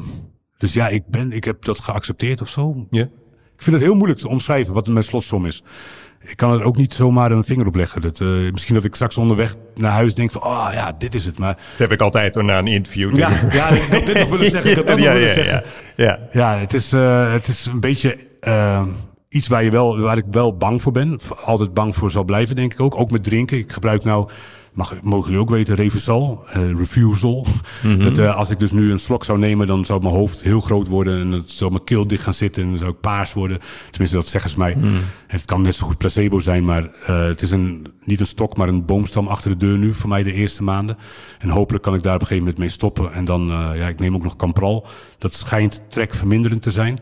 dus ja, ik, ben, ik heb dat geaccepteerd of zo. Ja. Ik vind het heel moeilijk te omschrijven wat mijn slotsom is. Ik kan er ook niet zomaar een vinger op leggen. Dat, eh, misschien dat ik straks onderweg naar huis denk van, oh ja, dit is het. Maar Dat heb ik altijd hoor, na een interview. ja, ja ik had dit nog willen zeggen. Dat nog ja, willen ja, zeggen. ja, ja. Ja, het is, eh, het is een beetje eh, iets waar, je wel, waar ik wel bang voor ben. Altijd bang voor zal blijven, denk ik ook. Ook met drinken. Ik gebruik nou mag, mogen jullie ook weten, refusal, eh, refusal. Mhm. dat, eh, als ik dus nu een slok zou nemen, dan zou mijn hoofd heel groot worden en dan zou mijn keel dicht gaan zitten en dan zou ik paars worden. Tenminste, dat zeggen ze mij. Mhm. Het kan net zo goed placebo zijn, maar eh, het is een, niet een stok, maar een boomstam achter de deur nu voor mij de eerste maanden. En hopelijk kan ik daar op een gegeven moment mee stoppen. En dan, ja, ik neem ook nog Campral. Dat schijnt trekverminderend te zijn.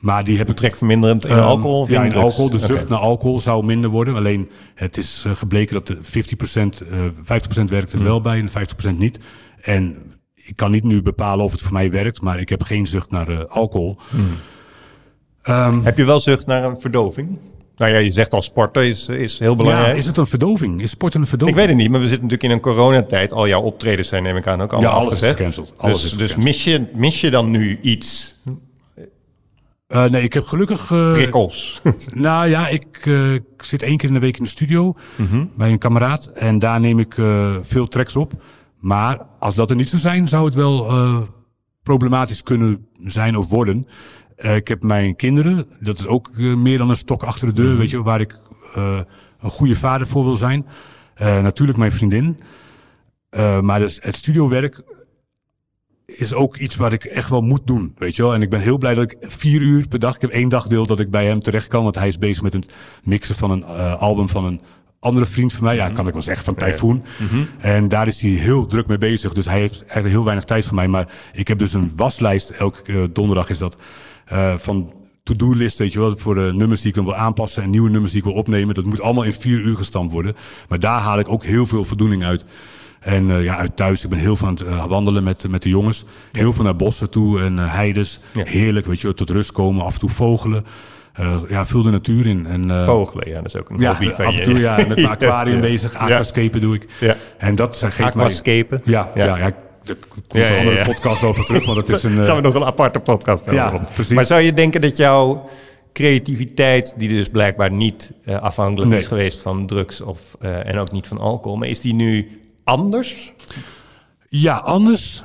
Maar die heb ik Trek verminderend in Ehm, alcohol? ja, in alcohol. De zucht naar alcohol zou minder worden. Alleen het is eh, gebleken dat de 50%, eh 50% werkt er Hmm. wel bij en 50% niet. En ik kan niet nu bepalen of het voor mij werkt, maar ik heb geen zucht naar eh, alcohol. Hmm. Ehm, Heb je wel zucht naar een verdoving? Nou ja, je zegt al sporten is, is heel ja, belangrijk. is het een verdoving? Is sport een Ik verdoving? weet het niet, maar we zitten natuurlijk in een coronatijd. Al jouw optredens zijn, neem ik aan, ook allemaal Ja, alles is afgezegd. gecanceld. Alles dus is dus gecanceld. mis, je, mis je dan nu iets? Eh, nee, ik heb gelukkig... Prikkels? [laughs] Nou ja, ik, eh, ik zit één keer in de week in de studio Mhm. bij een kameraad. En daar neem ik veel tracks op. Maar als dat er niet zou zijn, zou het wel problematisch kunnen zijn of worden. Ik heb mijn kinderen, dat is ook meer dan een stok achter de deur, weet je, waar ik een goede vader voor wil zijn. Natuurlijk mijn vriendin. Maar dus het studiowerk is ook iets wat ik echt wel moet doen, weet je wel. En ik ben heel blij dat ik vier uur per dag, ik heb één dagdeel dat ik bij hem terecht kan, want hij is bezig met het mixen van een eh, album van een andere vriend van mij. Ja, kan ik wel zeggen, van Typhoon. En daar is hij heel druk mee bezig, dus hij heeft eigenlijk heel weinig tijd voor mij. Maar ik heb dus een waslijst, elke eh, donderdag is dat, eh, van to-do-list, weet je wel, voor de nummers die ik dan wil aanpassen en nieuwe nummers die ik wil opnemen. Dat moet allemaal in vier uur gestampt worden. Maar daar haal ik ook heel veel voldoening uit. En eh, ja, uit thuis, ik ben heel veel aan het eh, wandelen met, met de jongens. Heel veel naar bossen toe en uh, heides. Ja. Heerlijk, weet je tot rust komen, af en toe vogelen. Ja, veel de natuur in. En, Vogelen, ja, dat is ook een ja, hobby van af en toe ja, met [laughs] mijn aquarium bezig. Aquascapen doe ik. Ja. En dat geeft mij... Aquascapen? Ja, ja. ja, ja. Daar komt een andere podcast over terug, want het is [laughs] een... Zou we nog een aparte podcast hebben. Ja, precies. Maar zou je denken dat jouw creativiteit, die dus blijkbaar niet uh, afhankelijk Nee. is geweest van drugs of, uh, en ook niet van alcohol, maar is die nu anders? Ja, anders.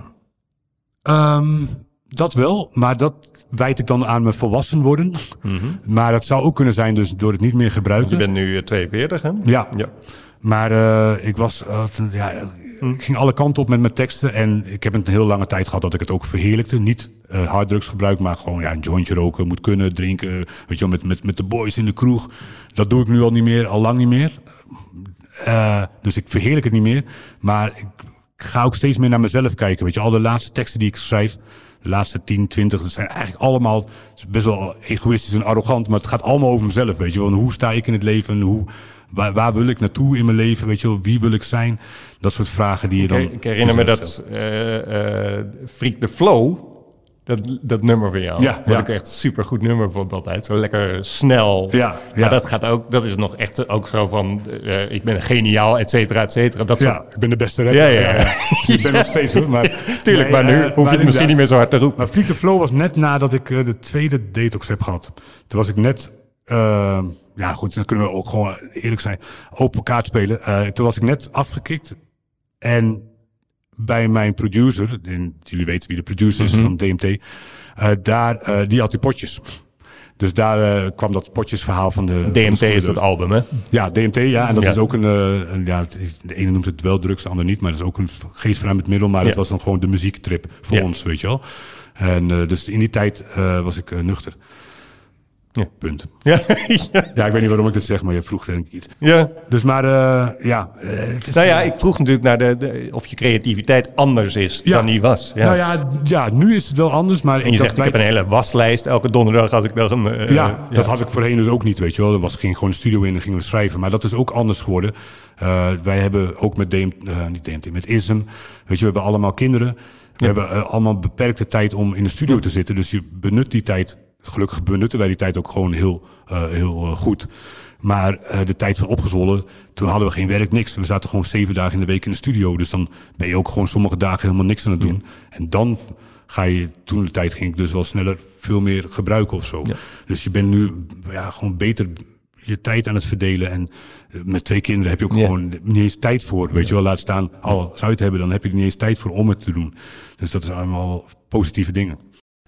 Um, dat wel, maar dat wijd ik dan aan mijn volwassen worden. Mhm. Mm -hmm. Maar dat zou ook kunnen zijn dus door het niet meer gebruiken. Je bent nu 42, hè? Ja. ja. Maar ik was, ja, ik ging alle kanten op met mijn teksten. En ik heb een heel lange tijd gehad dat ik het ook verheerlijkte. Niet uh, harddrugs gebruik, maar gewoon ja, een jointje roken, moet kunnen, drinken. Weet je wel, met, met, met de boys in de kroeg. Dat doe ik nu al niet meer, al lang niet meer. Uh, dus ik verheerlijk het niet meer. Maar ik ga ook steeds meer naar mezelf kijken. Weet je, al de laatste teksten die ik schrijf, de laatste 10, 20, dat zijn eigenlijk allemaal best wel egoïstisch en arrogant. Maar het gaat allemaal over mezelf. Weet je wel, hoe sta ik in het leven? Hoe, waar, waar, wil ik naartoe in mijn leven? Weet je wel, wie wil ik zijn? Dat soort vragen die je dan. Ik, ik herinner me dat uh, uh, Freak the Flow. Dat, dat nummer van jou. Ja, wat ja. ik echt een supergoed nummer vond altijd. Zo lekker snel. Ja, ja. Maar dat gaat ook, dat is nog echt ook zo van, uh, ik ben geniaal, et cetera, et cetera. Dat ja, soort... ik ben de beste rapper. Ja, ja, ja. [laughs] ik ben nog steeds hoor. Maar, [laughs] Tuurlijk, nee, maar nu hoef je het misschien niet meer zo hard te roepen. Maar Freak the Flow was net nadat ik uh, de tweede detox heb gehad. Toen was ik net, ja goed, dan kunnen we ook gewoon eerlijk zijn, open kaart spelen. Toen was ik net afgekikt en bij mijn producer, en jullie weten wie de producer is mm -hmm. van DMT, uh, daar, uh, die had die potjes. Dus daar uh, kwam dat potjesverhaal van de... DMT van de is dat album, hè? Ja, DMT, ja. En dat ja. is ook een... Een ja, is, de ene noemt het wel drugs, de ander niet. Maar dat is ook een geestverruimend middel. Maar ja. dat was dan gewoon de muziektrip voor ons, weet je wel. En dus in die tijd was ik nuchter. Ja. Punt. [laughs] Ja. ja, ik weet niet waarom ik dit zeg, maar je vroeg denk ik iets. Ja. Dus maar, uh, ja. Het is, nou ja, ik vroeg natuurlijk naar de, de of je creativiteit anders is ja. dan die was. Ja. Nou ja, ja, nu is het wel anders, maar... En je zegt, ik heb een hele waslijst. Elke donderdag als ik nog een... Uh, ja, dat had ik voorheen dus ook niet, weet je wel. Er was, ging gewoon de studio in en gingen we schrijven. Maar dat is ook anders geworden. Wij hebben ook met DMT, niet DMT, met ISM, weet je, we hebben allemaal kinderen. We hebben allemaal beperkte tijd om in de studio te zitten. Dus je benut die tijd Gelukkig benutten wij die tijd ook gewoon heel, uh, heel uh, goed. Maar uh, de tijd van opgezwollen, toen hadden we geen werk, niks. We zaten gewoon zeven dagen in de week in de studio. Dus dan ben je ook gewoon sommige dagen helemaal niks aan het doen. Ja. En dan ga je, toen de tijd ging ik dus wel sneller veel meer gebruiken of zo. Ja. Dus je bent nu ja, gewoon beter je tijd aan het verdelen. En met twee kinderen heb je ook ja. gewoon niet eens tijd voor. Weet je wel, laat staan, al zou je het hebben, dan heb je er niet eens tijd voor om het te doen. Dus dat zijn allemaal positieve dingen.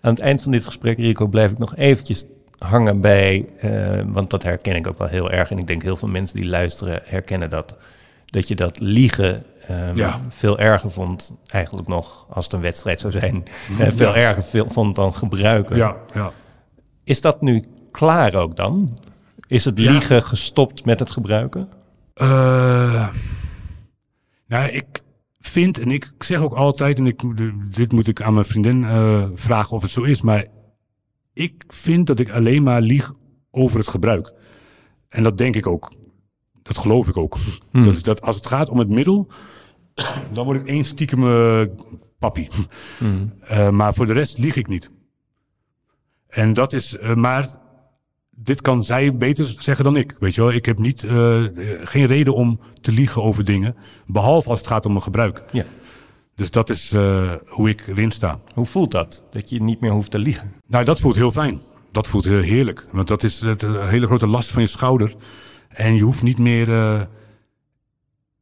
Aan het eind van dit gesprek, Rico, blijf ik nog eventjes hangen bij, uh, want dat herken ik ook wel heel erg. En ik denk heel veel mensen die luisteren herkennen dat. dat je dat liegen ehm, Ja. veel erger vond, eigenlijk nog, als het een wedstrijd zou zijn, [laughs] eh, veel erger veel, vond dan gebruiken. Ja, ja. Is dat nu klaar ook dan? Is het liegen gestopt met het gebruiken? Eh, nou, ik vind, en ik zeg ook altijd, en ik, dit moet ik aan mijn vriendin eh, vragen of het zo is, maar ik vind dat ik alleen maar lieg over het gebruik. En dat denk ik ook. Dat geloof ik ook. Dat, is dat als het gaat om het middel, dan word ik één stiekem eh, papi. Eh, maar voor de rest lieg ik niet. En dat is, maar dit kan zij beter zeggen dan ik. Weet je wel, ik heb niet, eh, eh, geen reden om te liegen over dingen, behalve als het gaat om mijn gebruik. Ja. Dus dat is eh, hoe ik erin sta. Hoe voelt dat? Dat je niet meer hoeft te liegen? Nou, dat voelt heel fijn. Dat voelt heel heerlijk. Want dat is het, een hele grote last van je schouder. En je hoeft niet meer eh,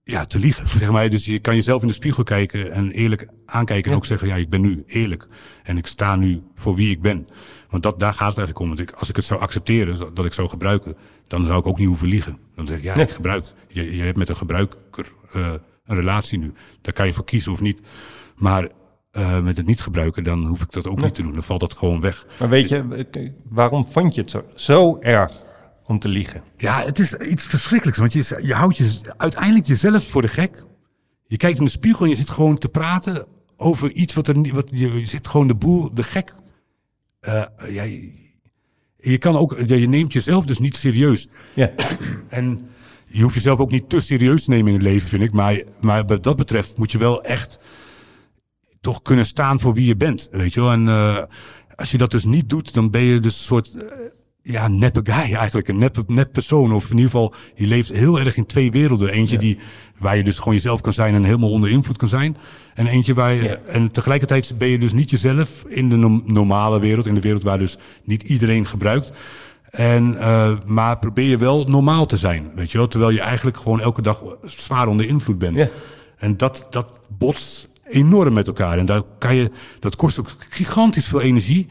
ja, te liegen. [laughs] Zeg maar. Dus je kan jezelf in de spiegel kijken en eerlijk aankijken. En ook zeggen, ja, ik ben nu eerlijk. En ik sta nu voor wie ik ben. Want dat, daar gaat het eigenlijk om. Want ik, als ik het zou accepteren, dat ik zou gebruiken... dan zou ik ook niet hoeven liegen. Dan zeg ik, ja, ik gebruik. Je, je hebt met een gebruiker eh, een relatie nu. Daar kan je voor kiezen of niet. Maar eh, met het niet gebruiken, dan hoef ik dat ook niet te doen. Dan valt dat gewoon weg. Maar weet je, eh, waarom vond je het zo, zo erg om te liegen? Ja, het is iets verschrikkelijks. Want je, je houdt je, uiteindelijk jezelf voor de gek. Je kijkt in de spiegel en je zit gewoon te praten over iets wat er niet. Wat, je, je zit gewoon de boel, de gek. Eh, ja, je, kan ook, je je neemt jezelf dus niet serieus. Ja, [clears throat] En je hoeft jezelf ook niet te serieus te nemen in het leven, vind ik. Maar, maar wat dat betreft moet je wel echt toch kunnen staan voor wie je bent. Weet je wel? En eh, als je dat dus niet doet, dan ben je dus een soort eh, ja, neppe guy eigenlijk. Een nep, nep persoon. Of in ieder geval, je leeft heel erg in twee werelden. Eentje die, waar je dus gewoon jezelf kan zijn en helemaal onder invloed kan zijn. En eentje waar je, Ja. en tegelijkertijd ben je dus niet jezelf in de normale wereld. In de wereld waar dus niet iedereen gebruikt. En, eh, maar probeer je wel normaal te zijn, weet je wel. Terwijl je eigenlijk gewoon elke dag zwaar onder invloed bent. Ja. En dat, dat botst enorm met elkaar. En daar kan je, dat kost ook gigantisch veel energie.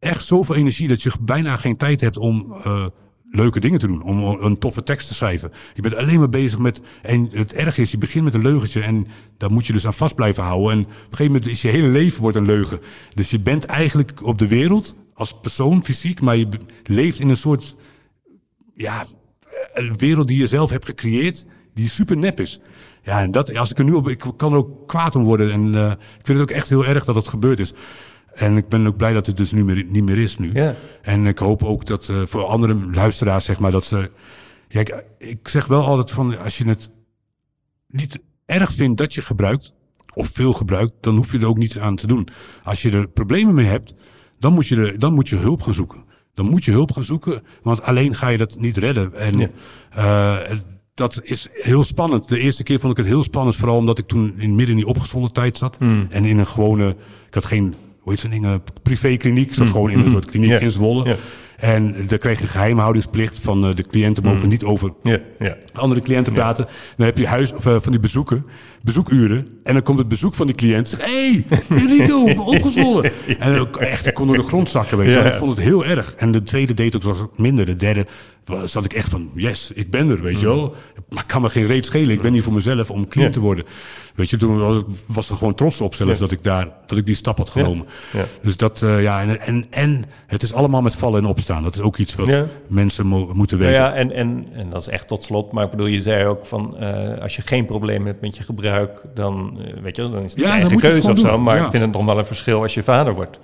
Echt zoveel energie dat je bijna geen tijd hebt om eh, leuke dingen te doen. Om een toffe tekst te schrijven. Je bent alleen maar bezig met... En het erg is, je begint met een leugentje en daar moet je dus aan vast blijven houden. En op een gegeven moment is je hele leven wordt een leugen. Dus je bent eigenlijk op de wereld als persoon, fysiek, maar je leeft in een soort ja, wereld die je zelf hebt gecreëerd, die super nep is. Ja, en dat, als ik er nu op, ik kan er ook kwaad om worden. En eh, ik vind het ook echt heel erg dat het gebeurd is. En ik ben ook blij dat het dus nu meer, niet meer is nu. Ja. En ik hoop ook dat eh, voor andere luisteraars, zeg maar, dat ze. Ja, ik, ik zeg wel altijd van, als je het niet erg vindt dat je gebruikt, of veel gebruikt, dan hoef je er ook niets aan te doen. Als je er problemen mee hebt, dan moet je, er, dan moet je hulp gaan zoeken. Dan moet je hulp gaan zoeken, want alleen ga je dat niet redden. En Ja. eh, dat is heel spannend. De eerste keer vond ik het heel spannend, vooral omdat ik toen in midden in die opgezwollen tijd zat. En in een gewone, ik had geen, hoe heet zo'n ding, een privékliniek. Ik zat gewoon in een soort kliniek Ja. in Zwolle. En daar kreeg je geheimhoudingsplicht van eh, de cliënten mogen niet over andere cliënten praten. Dan heb je huis, of, eh, van die bezoeken, bezoekuren. En dan komt het bezoek van die cliënt. Zegt, hé, hey, Enrico, [laughs] opgezwollen. En ook echt, ik kon door de grond zakken. Weet je. Ja. Ik vond het heel erg. En de tweede ook was minder. De derde was- zat ik echt van, yes, ik ben er, weet je wel. Maar ik kan me geen reet schelen. Ik ben hier voor mezelf om Ja. te worden. Weet je, toen was was er gewoon trots op zelfs dat ik daar, dat ik die stap had genomen. Dus dat, eh, ja, en, en, en het is allemaal met vallen en opstaan. Dat is ook iets wat mensen mo- moeten Nou weten. ja, en, en, en dat is echt tot slot. Maar ik bedoel, je zei ook van, eh, als je geen probleem hebt met je gebruik, dan, eh, weet je, dan is het Ja, eigen keuze of zo. Maar ja. ik vind het nog wel een verschil als je vader wordt.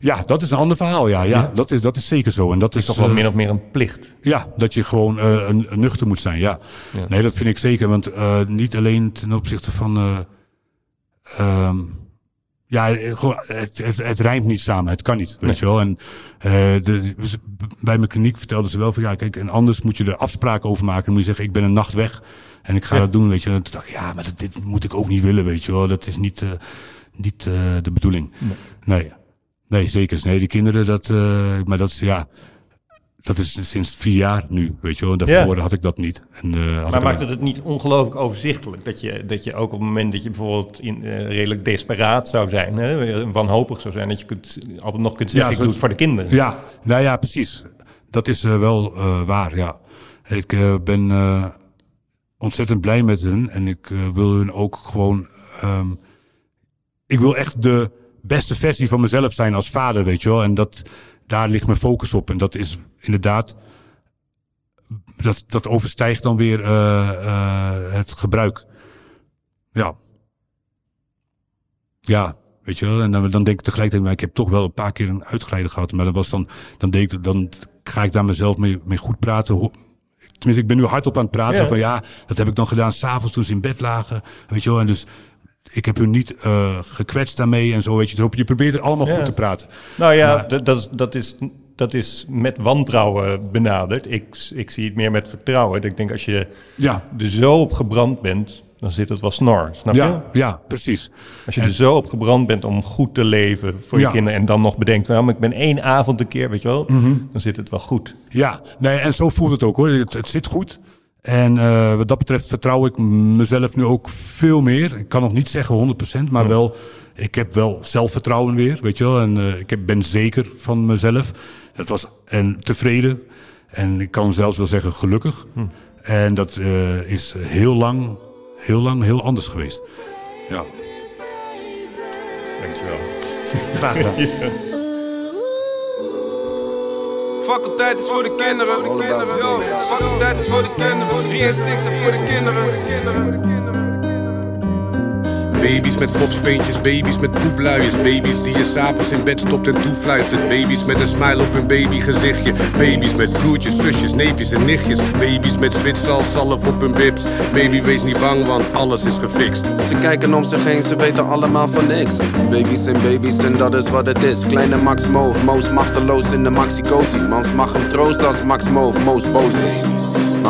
Ja, dat is een ander verhaal. Ja, ja, Dat, is, dat is zeker zo. En dat is is toch wel eh, min of meer een plicht. Ja, dat je gewoon eh, een, een nuchter moet zijn. Ja. Ja. Nee, dat vind ik zeker. Want niet alleen ten opzichte van. eh, ehm, ja, het, het, het rijmt niet samen. Het kan niet. Weet je wel. En eh, de, bij mijn kliniek vertelden ze wel van ja, kijk, en anders moet je er afspraken over maken. Dan moet je zeggen, ik ben een nacht weg en ik ga Ja. dat doen. Weet je. En toen dacht ik, ja, maar dat, dit moet ik ook niet willen. Weet je wel. Dat is niet, eh, niet eh, de bedoeling. Nee. Nee, zeker. Nee, die kinderen, dat, maar dat is ja. Dat is sinds vier jaar nu, weet je wel. Daarvoor had ik dat niet. En, eh, had Maar maakt het het niet ongelooflijk overzichtelijk? Dat je, dat je ook op het moment dat je bijvoorbeeld in, eh, redelijk desperaat zou zijn, hè, wanhopig zou zijn, dat je kunt, altijd nog kunt zeggen, Ja, ik doe het voor de kinderen. Ja, nou ja, precies. Dat is eh, wel waar, ja. Ik ben... ontzettend blij met hun. En ik wil hun ook gewoon. ehm, ik wil echt de beste versie van mezelf zijn als vader, weet je wel. En dat, daar ligt mijn focus op. En dat is inderdaad. Dat, dat overstijgt dan weer eh, eh, het gebruik. Ja. Ja, weet je wel. En dan, dan denk ik tegelijkertijd, maar ik heb toch wel een paar keer een uitglijden gehad. Maar dat was dan, dan denk ik, dan ga ik daar mezelf mee, mee goed praten. Ho- Tenminste, ik ben nu hardop aan het praten Ja. van ja, dat heb ik dan gedaan s'avonds toen ze in bed lagen. Weet je wel, en dus ik heb hun niet eh, gekwetst daarmee en zo, weet je. Je probeert het allemaal Ja. goed te praten. Nou ja, Maar- dat, dat, is, dat, is, met wantrouwen benaderd. Ik, ik zie het meer met vertrouwen. Ik denk als je Ja, er zo op gebrand bent, dan zit het wel snor. Snap je? ja, ja, precies. Als je er zo op gebrand bent om goed te leven voor je Ja. kinderen en dan nog bedenkt, nou, ik ben één avond een keer, weet je wel, Mhm. dan zit het wel goed. Ja, nee, en zo voelt het ook hoor. Het, het zit goed. En eh, wat dat betreft vertrouw ik mezelf nu ook veel meer. Ik kan nog niet zeggen 100%, maar wel, ik heb wel zelfvertrouwen weer, weet je wel. En eh, ik ben zeker van mezelf. Het was en tevreden. En ik kan zelfs wel zeggen gelukkig. En dat eh, is heel lang, heel lang heel anders geweest. Ja, Dankjewel. graag gedaan. [laughs] Faculteit is voor de kinderen. Yo, faculteit is voor de kinderen. Wie en voor de kinderen. Baby's met fopspeentjes, baby's met poepluiers. Baby's die je s'avonds in bed stopt en toefluistert. Baby's met een smile op hun babygezichtje. Baby's met broertjes, zusjes, neefjes en nichtjes. Baby's met zwitsal, zalf op hun bips. Baby, wees niet bang, want alles is gefixt. Ze kijken om zich heen, ze weten allemaal van niks. Baby's zijn baby's en dat is wat het is. Kleine Max Moof, Moos machteloos in de maxicosi. Mans mag hem troosten als Max Moof, Moos boos is.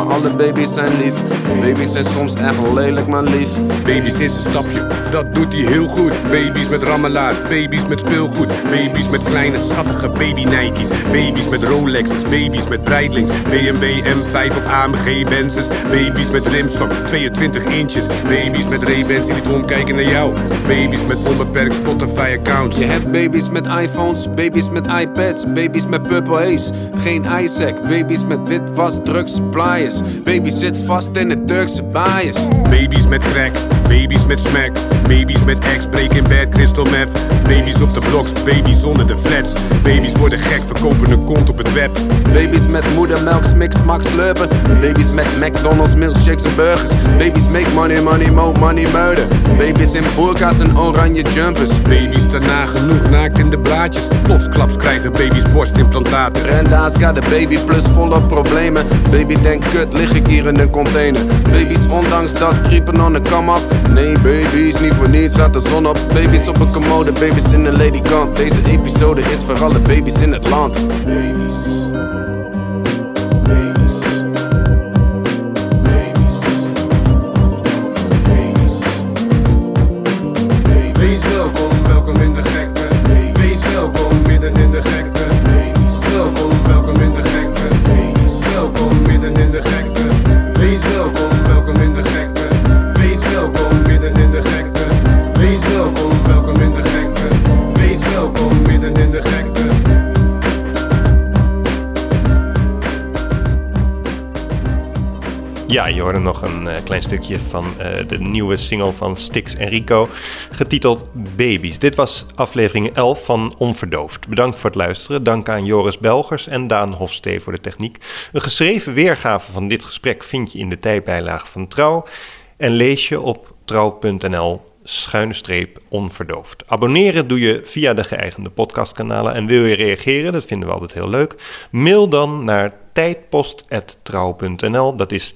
Maar alle baby's zijn lief. Baby's zijn soms echt lelijk, maar lief. Baby's is een stapje, dat doet hij heel goed. Baby's met rammelaars, baby's met speelgoed. Baby's met kleine schattige baby Nike's. Baby's met Rolex's, baby's met Breitlings. BMW M5 of AMG Benzes. Baby's met rims van 22 inches. Baby's met Ray-Bans die niet omkijken naar jou. Baby's met onbeperkt Spotify accounts. Je hebt baby's met iPhones, baby's met iPads, baby's met Purple Haze. Geen Isaac, baby's met witwas, drugs, pliers. Baby zit vast in de Turkse bias. Baby's met crack, baby's met smack. Baby's met ex, breaking bad, crystal meth. Baby's op de bloks, baby's onder de flats. Baby's worden gek, verkopen hun kont op het web. Baby's met moedermelk, smix, max slurpen. Baby's met McDonald's, milkshakes en burgers. Baby's make money, money, mo, money, murder. Baby's in burka's en oranje jumpers. Baby's daarna genoeg naakt in de blaadjes. Plotsklaps krijgen baby's borstimplantaten. Renda's got de baby plus volle problemen. Baby denkt kut, lig ik hier in een container. Baby's ondanks dat creepen on de come up. Nee baby's, niet voor niets gaat de zon op. Baby's op een commode, baby's in een ladykant. Deze episode is voor alle baby's in het land. Hoorde nog een eh, klein stukje van eh, de nieuwe single van Stix en Rico, getiteld Babies. Dit was aflevering 11 van Onverdoofd. Bedankt voor het luisteren. Dank aan Joris Belgers en Daan Hofstee voor de techniek. Een geschreven weergave van dit gesprek vind je in de tijdbijlage van Trouw en lees je op trouw.nl schuine streep onverdoofd. Abonneren doe je via de geëigende podcastkanalen. En wil je reageren, dat vinden we altijd heel leuk, mail dan naar tijdpost.trouw.nl. Dat is